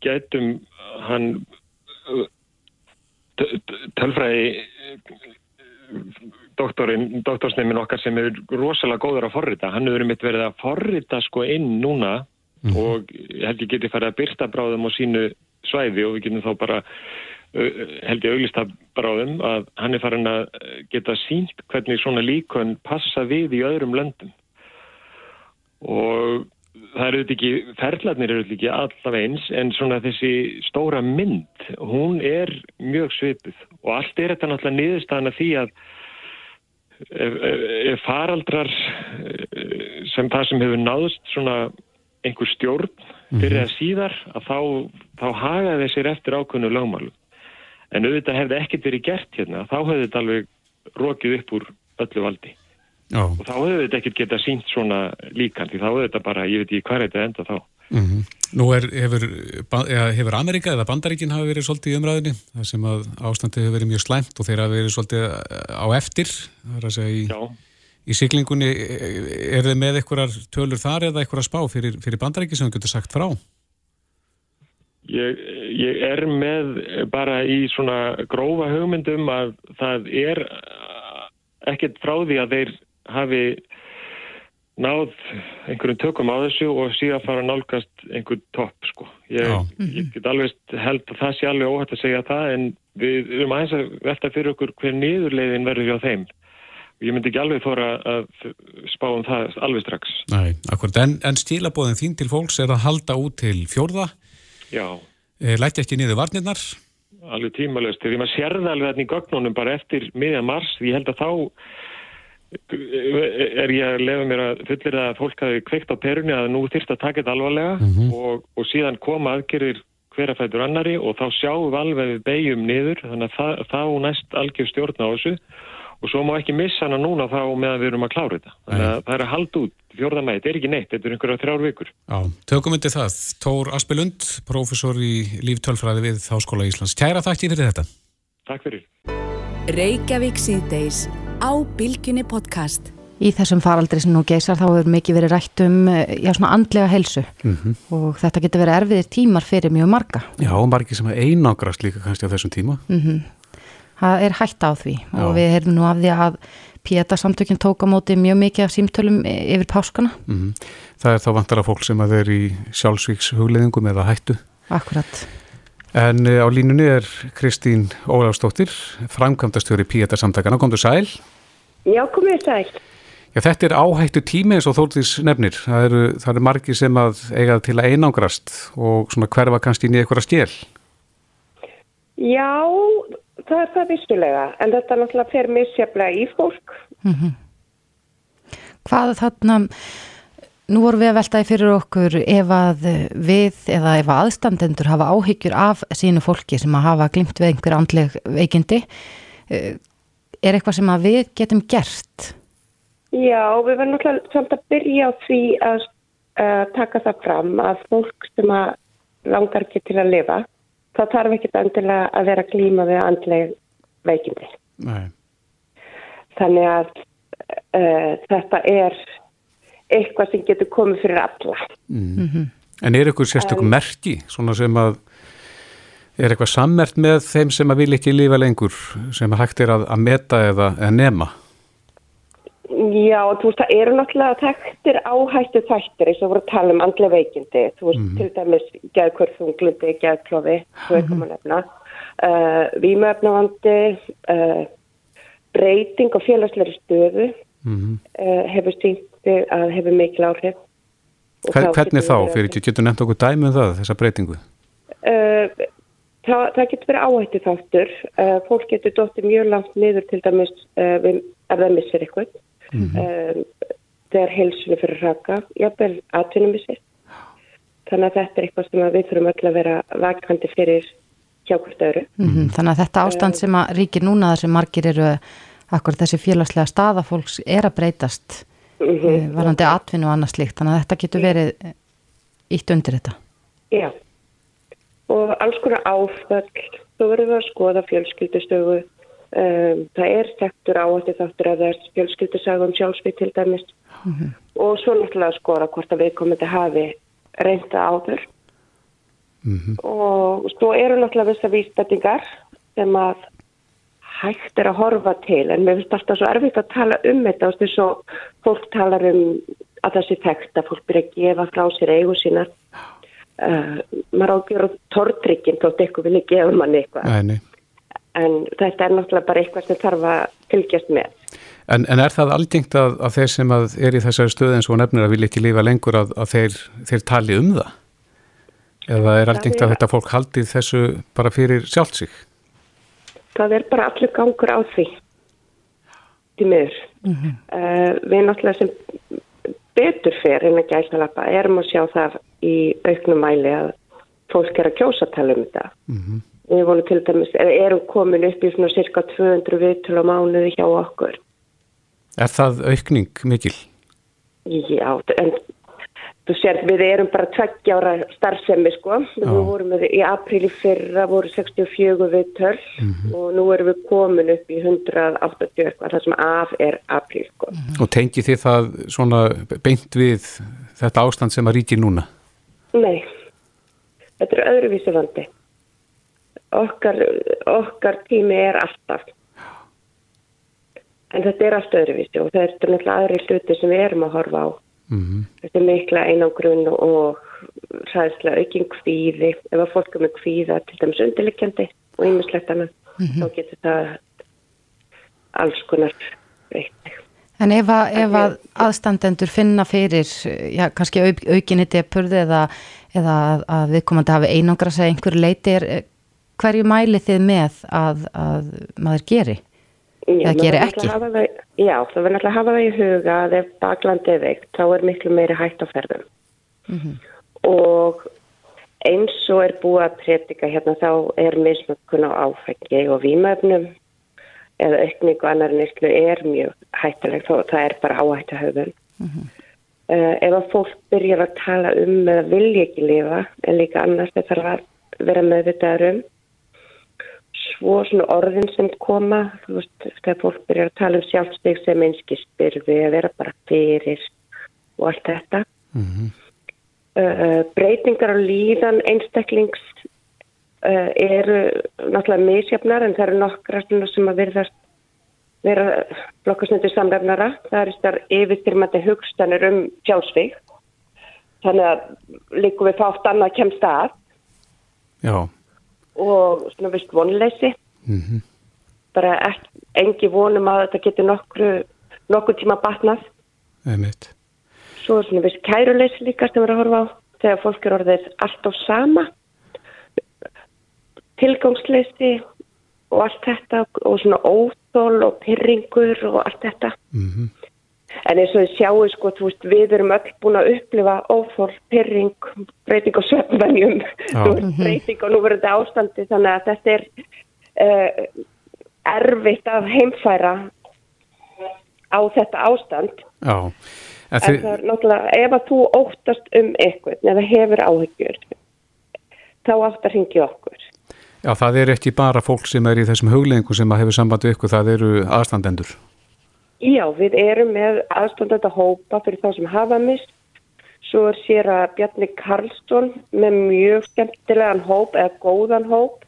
getum hann tölfræði doktorinn, doktorsneimin okkar sem er rosalega góður að forrita, hann hefur mitt verið að forrita sko inn núna mm -hmm. og held ég geti farið að byrta bráðum á sínu svæði og við getum þá bara held ég auglista bráðum að hann er farin að geta sínt hvernig svona líkon passa við í öðrum löndum og það eru ekki, ferðlarnir eru ekki allaf eins en svona þessi stóra mynd, hún er mjög svipið og allt er þetta náttúrulega niðurstaðan að því að ef, faraldrar eh, sem það sem hefur náðust svona einhver stjórn fyrir að síðar að þá, þá hagaði þessir eftir ákvönu lögmálum. En auðvitað hefði ekkert verið gert hérna, þá hefði þetta alveg rokið upp úr öllu valdi. Já. Og þá hefði þetta ekkert getað sínt svona líkan, því þá hefði þetta bara, ég veit ekki hvað er þetta enda þá. Mm -hmm. Nú er, hefur, hefur Amerika eða Bandaríkin hafi verið svolítið í umræðinni þar sem að ástandi hefur verið mjög slæmt og þeir hafi verið svolítið á eftir það er að segja í, í siglingunni er þið með einhverjar tölur þar eða einhverjar spá fyrir, fyrir Bandaríki sem þú getur sagt frá? Ég, ég er með bara í svona grófa hugmyndum að það er ekkert frá því að þeir hafi náð einhverjum tökum á þessu og síðan fara að nálgast einhver topp sko. Ég, ég get alveg held að það sé alveg óhætt að segja það en við erum aðeins að velta fyrir okkur hver niðurleiðin verður hjá þeim. Ég myndi ekki alveg þóra að spá um það alveg strax. Nei, akkurat. En, en stílabóðin þín til fólks er að halda út til fjórða. Já. Lætti ekki niður varnirnar. Alveg tímalöst. Þegar maður sér það alveg þarna í gögnunum bara eftir miðjan mars, ég held að þá er ég að lefa mér að fullir að fólk hafi kveikt á perunni að nú þýrst að taka þetta alvarlega mm -hmm. og, og síðan koma aðgerir hverjafætur annari og þá sjáum við alveg við beigjum niður þannig að þá næst algjör stjórn á þessu og svo má ekki missa hana núna þá meðan við erum að klára þetta. Þannig að það er að halda út fjórðamæði, þetta er ekki neitt, þetta er einhverja þrjár vikur. Já, tökum undir það, Tór Aspelund professor í líftölfræði við Háskóla Íslands, kæra þakki fyrir þetta. Takk fyrir á Bilginni podcast Í þessum faraldri sem nú geysar þá hefur mikið verið rætt um já, svona andlega helsu mm -hmm. og þetta getur verið erfiðir tímar fyrir mjög marga Já, margi sem er einangrast líka kannski á þessum tíma mm -hmm. Það er hægt á því já. og við erum nú af því að Pieta samtökinn tók á móti mjög mikið af símtölum yfir páskana mm -hmm. Það er þá vantar að fólk sem að er í sjálfsvíks hugleðingum eða hættu Akkurat En á línunni er Kristín Ólafstóttir, framkvæmdastjóri Pieta samtakana. Komdu sæl? Já, komið sæl. Já, þetta er áhættu tími eins og Þórtís nefnir. Það eru, það eru margi sem að eiga til að einangrast og svona hverfa kannski inn í eitthvað stjél. Já, það er það vissulega, en þetta náttúrulega fyrir misjaflega í fólk. Mm -hmm. Hvað þarna... Nú vorum við að veltaði fyrir okkur ef að við eða ef að aðstandendur hafa áhyggjur af sínu fólki sem að hafa glimt við einhver andleg veikindi. Er eitthvað sem að við getum gert? Já, við verðum náttúrulega samt að byrja á því að uh, taka það fram að fólk sem að langar ekki til að lifa, það þarf ekki endilega að vera glíma við andleg veikindi. Nei. Þannig að uh, þetta er eitthvað sem getur komið fyrir alla. Mm -hmm. En er eitthvað sérstökum merki, svona sem að er eitthvað sammert með þeim sem að vil ekki lifa lengur, sem að hægt er að, að meta eða, eða nema? Já, þú veist, það eru náttúrulega þekktir áhættu þættir eins og voru að tala um andlega veikindi, þú veist, mm -hmm. til dæmis geðkvörðunglindi, geðklofi, þú veit hvað maður nefna, uh, vímöfnavandi, uh, breyting og félagsleiri stöðu mm -hmm. uh, hefur sínt að hefur mikil áhrif. Hver, hvernig þá? Fyrir ekki, getur nefnt okkur dæmi um það, þessa breytingu? Uh, það, það getur verið áhættu þáttur. Uh, fólk getur dóttið mjög langt niður til dæmis uh, við, ef það missir eitthvað. Mm -hmm. þegar heilsunni fyrir raka, jafnvel atvinnumissir. Þannig að þetta er eitthvað sem við þurfum öll að vera vakandi fyrir hjá hvert öru. Mm -hmm. Þannig að þetta ástand sem að ríkir núna þar sem margir eru akkur þessi félagslega staða fólks er að breytast mm -hmm. varandi atvinnu og annað slikt þannig að þetta getur verið ítt undir þetta. Já. Og alls konar áföll. Þú verður að skoða fjölskyldustögu um, það er sektur áhætti þáttur að það er fjölskyldusagum sjálfsvið til dæmis. Mm -hmm. og svo náttúrulega að skoða hvort að við komum til hafi reynda áður. Mm -hmm. og svo eru náttúrulega vissa vísbætingar sem að hægt er að horfa til en mér finnst alltaf svo erfitt að tala um þetta og þess að fólk talar um að það sé þekkt að fólk byrja að gefa frá sér eigu sína uh, maður ágjör tórtrygginn þótt eitthvað vilja gefa manni eitthvað en þetta er náttúrulega bara eitthvað sem þarf að fylgjast með En, en er það algengt að, að þeir sem að er í þessari stöðu eins og nefnir að vilja ekki lífa lengur að, að þeir, þeir tali um það? Eða er algengt að þetta fólk haldi þessu bara fyrir sjálfsík? Það er bara allur gangur á því til miður mm -hmm. uh, við náttúrulega sem betur fyrir en að gæsnalappa erum að sjá það í auknum mæli að fólk er að kjósa tala um þetta mm -hmm. við vonum til dæmis erum komin upp í svona cirka 200 viðtölu á mánuði hjá okkur Er það aukning mikil? Já, en Þú sér, við erum bara tveggjára starfsemi sko, við Já. vorum með, í apríli fyrra voru 64 við törl mm -hmm. og nú erum við komin upp í 180 eitthvað, það sem af er apríl sko. Mm -hmm. Og tengi þið það svona beint við þetta ástand sem að ríkir núna? Nei, þetta er öðruvísi vandi okkar, okkar tími er alltaf en þetta er allt öðruvísi og þetta er náttúrulega aðri hluti sem við erum að horfa á mm -hmm. þetta er mikla einangrun og ræðslega aukinn kvíði ef að fólk er með kvíða til dæmis undirlikjandi og einmislegt annað mm -hmm. þá getur það alls konar breytið En ef að, ef að aðstandendur finna fyrir, já, kannski au, aukinni depurði eða, eða að, að við komandi hafi einangra sig einhverju leiti, er, hverju mæli þið með að, að maður geri? Já, eða geri ekki? Það, já, það verður náttúrulega að hafa það í huga að ef baklandi er veikt, þá er miklu meiri hægt á ferðum. Mm -hmm. Og eins og er búið að predika hérna, þá er misnökkun á áfengi og výmöfnum eða aukning og annar nýstlu er mjög hættilegt og það er bara áhættu höfum. Mm -hmm. uh, ef að fólk byrjar að tala um eða vilja ekki lifa en líka annars það þarf að vera meðvitaður um svo svona orðin sem koma þú veist, þegar fólk byrjar að tala um sjálfsteg sem einski spyrfi að vera bara fyrir og allt þetta. Mm -hmm. uh, breytingar á líðan einstaklings uh, eru náttúrulega misjafnar en það eru nokkra sem að verðast vera blokkasnöndur samlefnara. Það er þar yfirstyrmandi hugstanir um sjálfsvík. Þannig að líku við fátt annað kemst að. Já. Og svona vist vonleysi. Mm -hmm. Bara ekki, engi vonum að þetta getur nokkru, nokkur tíma batnað. Einmitt. Svo svona vist kæruleysi líka sem við erum að horfa á. Þegar fólk er orðið allt á sama tilgangsleysi og allt þetta og svona óþól og pyrringur og allt þetta. Mm -hmm. En eins og þið sjáu sko, þú veist, við erum öll búin að upplifa óþól, pyrring, breyting á söfnvenjum, breyting á núverandi ástandi þannig að þetta er uh, erfitt að heimfæra á þetta ástand. Já. En, en það er náttúrulega, ef að þú óttast um eitthvað, eða hefur áhyggjur, þá átt að ringja okkur. Já, það er ekki bara fólk sem er í þessum hugleðingu sem hefur samband við ykkur, það eru aðstandendur. Já, við erum með aðstandenda hópa fyrir þá sem hafa mist. Svo er sér að Bjarni Karlsson með mjög skemmtilegan hóp eða góðan hóp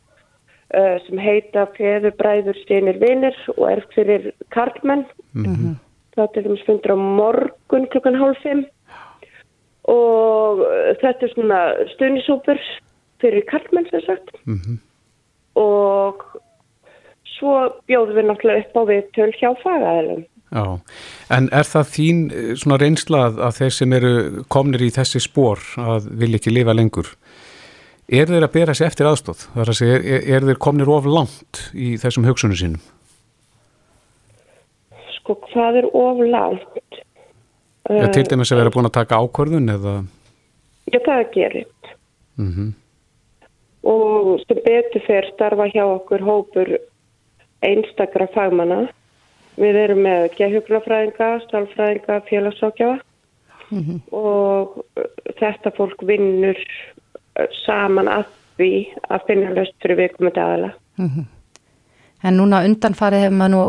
uh, sem heita Feður Bræður Steinir Vinir og er fyrir Karlmenn. Mm -hmm. Það er um sfundur á morgun klukkan hálf fimm og uh, þetta er svona stunisópur fyrir Karlmenn sem sagt. Mm -hmm og svo bjóðum við náttúrulega upp á við töl hjá fagaðilum. Já, en er það þín eh, svona reynslað að þeir sem eru komnir í þessi spór að vilja ekki lifa lengur, er þeir að bera sér eftir aðstóð? Það er að segja, er, er þeir komnir of langt í þessum hugsunum sínum? Sko, hvað er of langt? Já, til dæmis að vera búin að taka ákvörðun eða? Já, það er. Mhm. Mm og sem betur fyrir starfa hjá okkur hópur einstakra fagmanna. Við erum með geðhugrafræðinga, stálfræðinga, félagsákjafa mm -hmm. og þetta fólk vinnur saman að því að finna löst fyrir viðkomandi aðala. Mm -hmm. En núna undanfarið hefur maður nú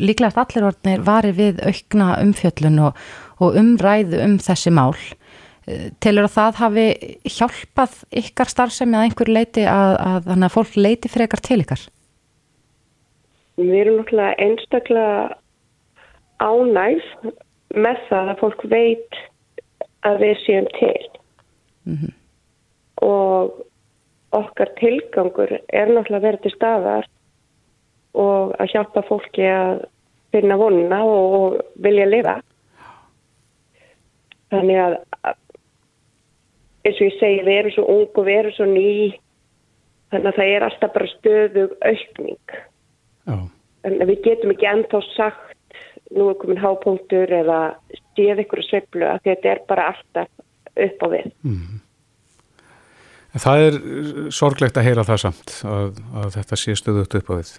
líklegt allir orðinir varið við aukna umfjöllun og, og umræðu um þessi mál. Telur að það hafi hjálpað ykkar starfsemi að einhver leiti að, að að fólk leiti frekar til ykkar? Við erum náttúrulega einstaklega ánægð með það að fólk veit að við séum til mm -hmm. og okkar tilgangur er náttúrulega að vera til staðar og að hjálpa fólki að finna vonuna og, og vilja lifa. Þannig að eins og ég segi, við erum svo ung og við erum svo ný þannig að það er alltaf bara stöðug aukning oh. en við getum ekki ennþá sagt nú er komin hápunktur eða stíð ykkur sveiflu að þetta er bara alltaf upp á við mm. Það er sorglegt að heyra það samt að, að þetta sé stöðugt upp á við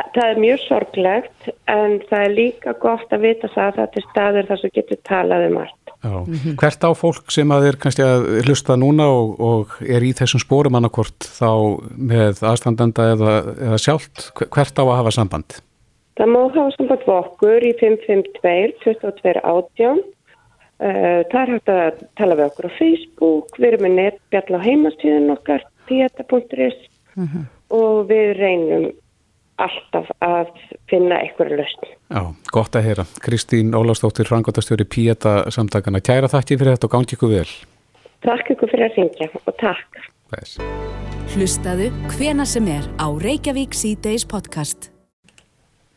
Það er mjög sorglegt en það er líka gott að vita það að þetta er staður þar sem getur talað um allt Mm -hmm. Hvert á fólk sem að er kannski að hlusta núna og, og er í þessum spórum annarkort þá með aðstandanda eða, eða sjálft, hvert á að hafa samband? Það má hafa samband við okkur í 552 22 átján Uh, það er hægt að tala við okkur á Facebook, við erum með netbjall á heimastíðun okkar, pieta.is Mhm. og við reynum alltaf að finna eitthvað löst. Já, gott að heyra. Kristín Ólafsdóttir, frangotastjóri Pieta samtakana. Kæra þakki fyrir þetta og gangi ykkur vel. Takk ykkur fyrir að syngja og takk. Þess. Hlustaðu hvena sem er á Reykjavík C-Days podcast.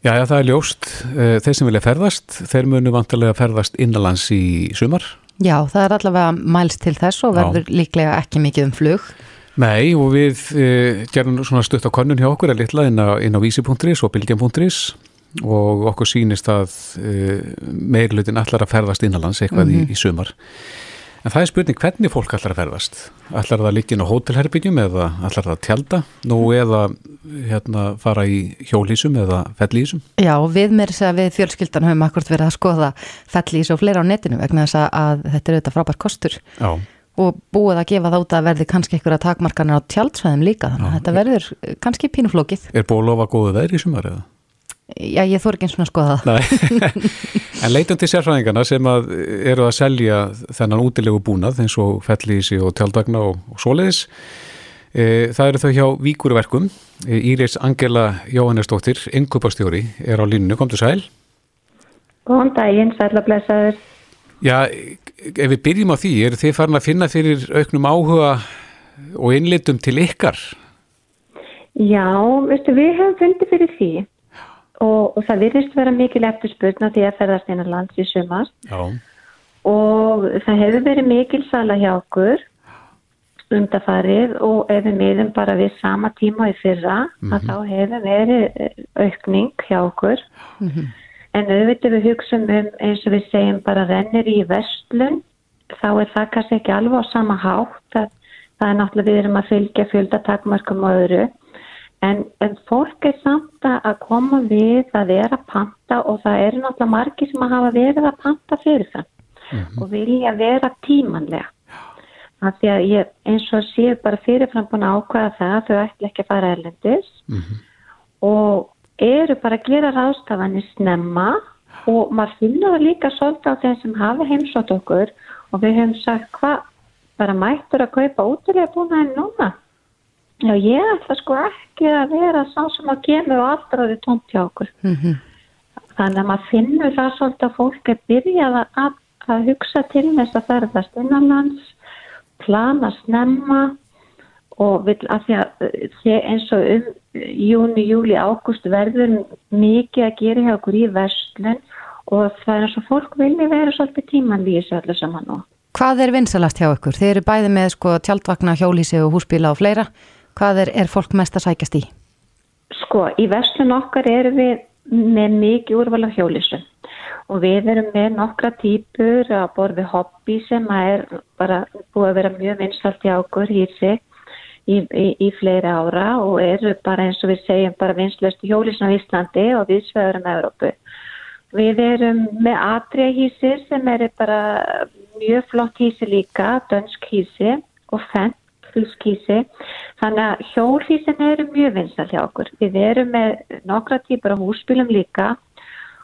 Já, já, það er ljóst. Eh, Þeir sem vilja ferðast, þeir munu vantarlega ferðast innanlands í sumar. Já, það er allavega mælst til þess og Já. verður líklega ekki mikið um flug. Nei, og við e, gerum svona stutt á konnun hjá okkur að litla inn á, á vísi.is og bylgjan.is og okkur sýnist að e, meirlutin allar að ferðast innanlands eitthvað í, í sumar. En það er spurning hvernig fólk allar að ferðast. Allar það að liggja inn á hótelherbyggjum eða allar það að tjálta nú eða hérna, fara í hjólísum eða fellísum. Já, við þess að við fjölskyldan höfum akkurat verið að skoða fellís og fleira á netinu vegna þess að, þetta er auðvitað frábær kostur Já, og búið að gefa út að verði kannski einhverja takmarkanir á tjaldsvæðum líka þannig að þetta verður eh, kannski pínuflókið. er búið að lofa góðu veðri í sumar eða? Já, ég þór ekki eins og að skoða það. Nei, en leitum til sérfræðingarna sem að eru að selja þennan útilegu búnað eins og fellísi og tjaldvagna og, og svoleiðis. E, það eru þau hjá Víkurverkum. E, Íris Angela Jóhannesdóttir, innkupastjóri, er á línu. Komdu sæl. Góðan daginn, sætla blessaður. Já, ef við byrjum á því, eru þið farin að finna fyrir auknum áhuga og innlitum til ykkar? Já, veistu, við hefum fundið fyrir því og, og það virðist vera mikil eftirspurn á því að ferðast einan lands í sumar Já. og það hefur verið mikil sala hjá okkur undafarið og ef við miðum bara við sama tíma í fyrra að þá hefur verið aukning hjá okkur en auðvitað við hugsaum um eins og við segjum bara rennir í vestlun þá er það kannski ekki alveg á sama hátt. Það, það er náttúrulega við erum að fylgja fjöldatakmarkum og öðru. En, en fólk er samt að koma við að vera að panta og það eru náttúrulega margir sem að hafa verið að panta fyrir það og vilja vera tímanlega. Af því að ég eins og séu bara fyrirfram búin að ákvæða það að þau ætla ekki að fara erlendis. Og eru bara að gera ráðstafanir snemma og maður finnur það líka svolítið á þeim sem hafa heimsótt okkur og við höfum sagt hvað bara mættur að kaupa útilega búin að núna? Já ég ætla sko ekki að vera sá sem að kemur og alltaf ári tómt hjá okkur. Þannig að maður finnur það svolítið að fólk er byrjað að, að hugsa til þess að ferðast innanlands plana snemma og vil að því að eh, eins og um júni, júli, ágúst verður mikið að gera hjá okkur í verslun og það er eins og fólk vilja vera svolítið tíman við þessu öllu saman og Hvað er vinsalast hjá ykkur? Þeir eru bæði með sko tjaldvagna, hjólísi og húsbíla og fleira. Hvað er, er fólk mest að sækjast í? Sko, í verslun okkar erum við með mikið úrval af hjólisum og við erum með nokkra típur að borði hobby sem að er bara búið að vera mjög vinsalt hjá okkur í sig í, í, í fleiri ára og eru bara eins og við segjum bara vinslust hjólisum á Íslandi og við sveðurum Európu. Við erum með atriahísir sem eru bara mjög flott hísi líka, dönsk hísi og fenn fullskísi. Þannig að hjólhísin eru mjög vinsal hjá okkur. Við erum með nokkra típur á húsbílum líka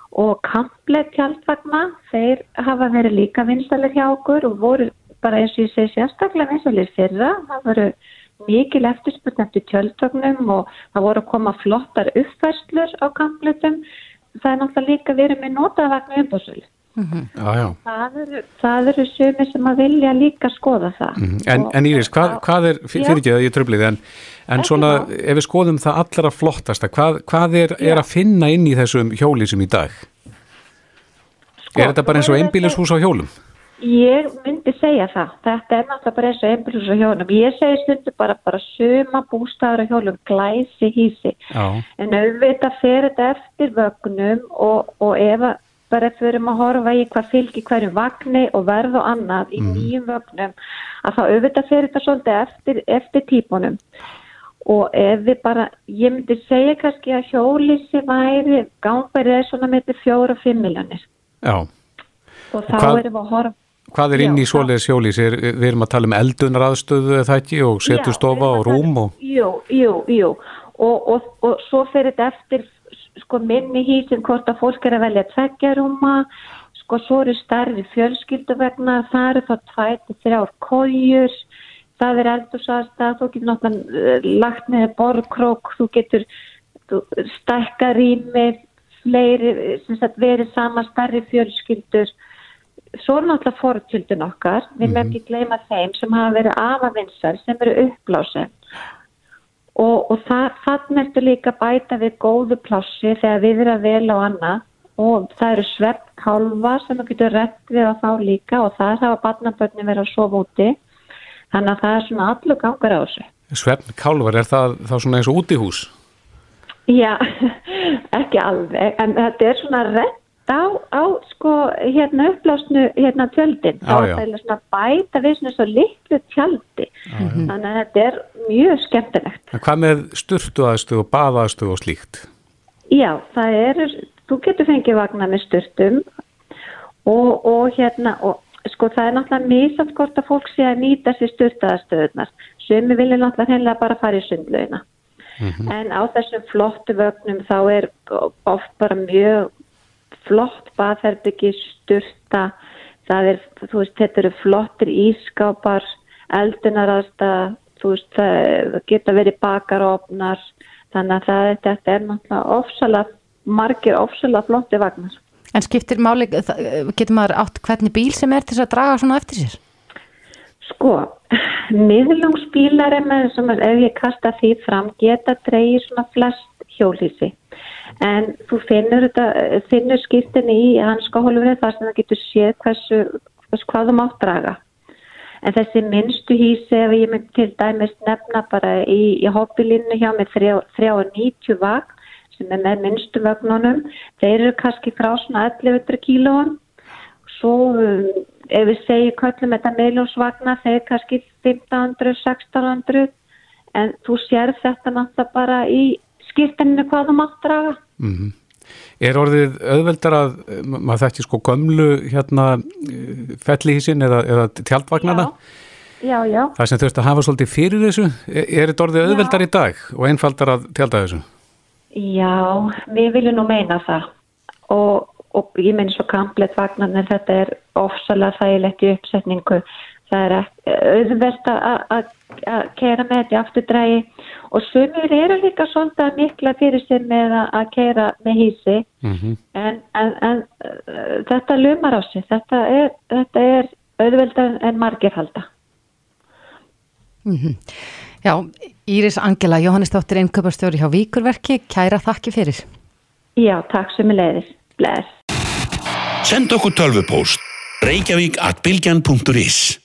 og kamplet tjaldvagna, þeir hafa verið líka vinsalir hjá okkur og voru bara eins og ég segi sérstaklega vinsalir fyrra. Það voru mikil eftirspurn eftir tjaldvagnum og það voru að koma flottar uppfærslur á kampletum. Það er náttúrulega líka verið með notavagnu umbúsul. Já, já. Það eru, það eru sumir sem að vilja líka skoða það. En, Og- en Íris, hvað, hvað er, fyrir ekki að ég tröflið, en, en svona, ef við skoðum það allra flottasta, hvað, hvað er, er að finna inn í þessum hjólísum í dag? Sko, er þetta bara eins og nú einbýlishús á hjólum? Ég myndi segja það. Þetta er náttúrulega bara eins og einbjörnus á hjólum. Ég segi stundu bara, bara suma bústæður á hjólum, glæsi hísi. Já. En auðvitað fer þetta eftir vögnum og, og ef að bara fyrir að horfa í hvað fylgir hverjum vagni og verð og annað í nýjum vögnum að þá auðvitað fer þetta svolítið eftir, eftir típunum. Og ef við bara, ég myndi segja kannski að hjólísi væri, gangverið er svona með fjóra og fimm miljónir. Já. Og þá hvað- erum við að horfa Hvað er inn í svoleiðis hjólís? Er, við erum að tala um eldunaraðstöðu eða það ekki? Og setustofa og að rúm og... Jú, jú, jú. Og, og, og svo fyrir þetta eftir sko minni hýsin hvort að fólk er að velja tveggja rúma. Sko svo eru starri fjölskyldu vegna, það eru þá tvæti þrjár kójur, það er eldursaðstað, þú getur náttúrulega eh, lagt neður borkrók, þú getur stækka rými, fleiri, sem sagt verið sama starri fjölskyldur, svo er náttúrulega fórkjöldun okkar, við mm -hmm. ekki gleyma þeim sem hafa verið afavinsar, sem eru uppblásið og, og það, þannig ertu líka bæta við góðu plássi þegar við erum vel á annað. Og það eru sveppkálfa sem þú getur rett við á þá líka og það er það að barnabönni vera að sofa úti. Þannig að það er svona allur gangar á þessu. Sveppkálfar, er það þá svona eins og útihús? Já, ekki alveg en þetta er svona rett á, á sko hérna upplásnu hérna tjöldin þá er það svona bæta við svona svo litlu tjaldi já, já. þannig að þetta er mjög skemmtilegt en Hvað með sturtuaðstu og baðaðstu og slíkt? Já, það er þú getur fengið vagnar með sturtum og, og hérna og sko það er náttúrulega mjög samt hvort að fólk sé að nýta sér sturtaðastöðunar sem við viljum náttúrulega hennilega bara fara í sundlauna mm -hmm. en á þessum flottu vögnum þá er oft bara mjög flott baðherbyggi, sturta, það er, þú veist, þetta eru flottir ískápar, eldunaraðsta, þú veist, það geta verið bakarófnar, þannig að það, þetta er náttúrulega ofsalega, margir ofsalega flotti vagnar. En skiptir máli, getur maður átt hvernig bíl sem er til þess að draga svona eftir sér? Sko, miðlungsbílar er með þessum að ef ég kasta því fram geta dreyið svona flest hjólísi en þú finnur, finnur skýrtinni í hanskahólfurinn þar sem það getur séð hversu, hvað þú mátt draga. En þessi minnstu hísi ef ég mynd til dæmis nefna bara í, í hobbylinnu hjá með 390 vagn sem er með minnstu vagnunum, þeir eru kannski frá svona 1100 kílóan. Svo um, ef við segjum köllum þetta meðljósvagna, þeir kannski 1500-1600 en þú sér þetta náttúrulega bara í skýrtinni hvað þú mátt draga. Mm -hmm. Er orðið auðveldar að maður þekkir sko gömlu hérna fellihísin eða, eða tjaldvagnana? Já, já. Það sem þurft að hafa svolítið fyrir þessu, er þetta orðið auðveldar já. í dag og einfaldar að tjálta þessu? Já, við viljum nú meina það og, og ég meina svo kamplet vagnan en þetta er ofsalega þægilegt í uppsetningu það er auðvelt að kera með þetta í afturdrægi. Og sumir eru líka svolítið mikla fyrir sér með að kera með hísi mm -hmm. en, en, en þetta lumar á sig. Þetta er, þetta er auðveldar en margir halda. Mm -hmm. Já, Íris Angela Jóhannesdóttir einnköparstjóri hjá Víkurverki. Kæra þakki fyrir. Já, takk sem er leiðis Bless. Send okkur tölvupóst. Reykjavík at bilgjan.is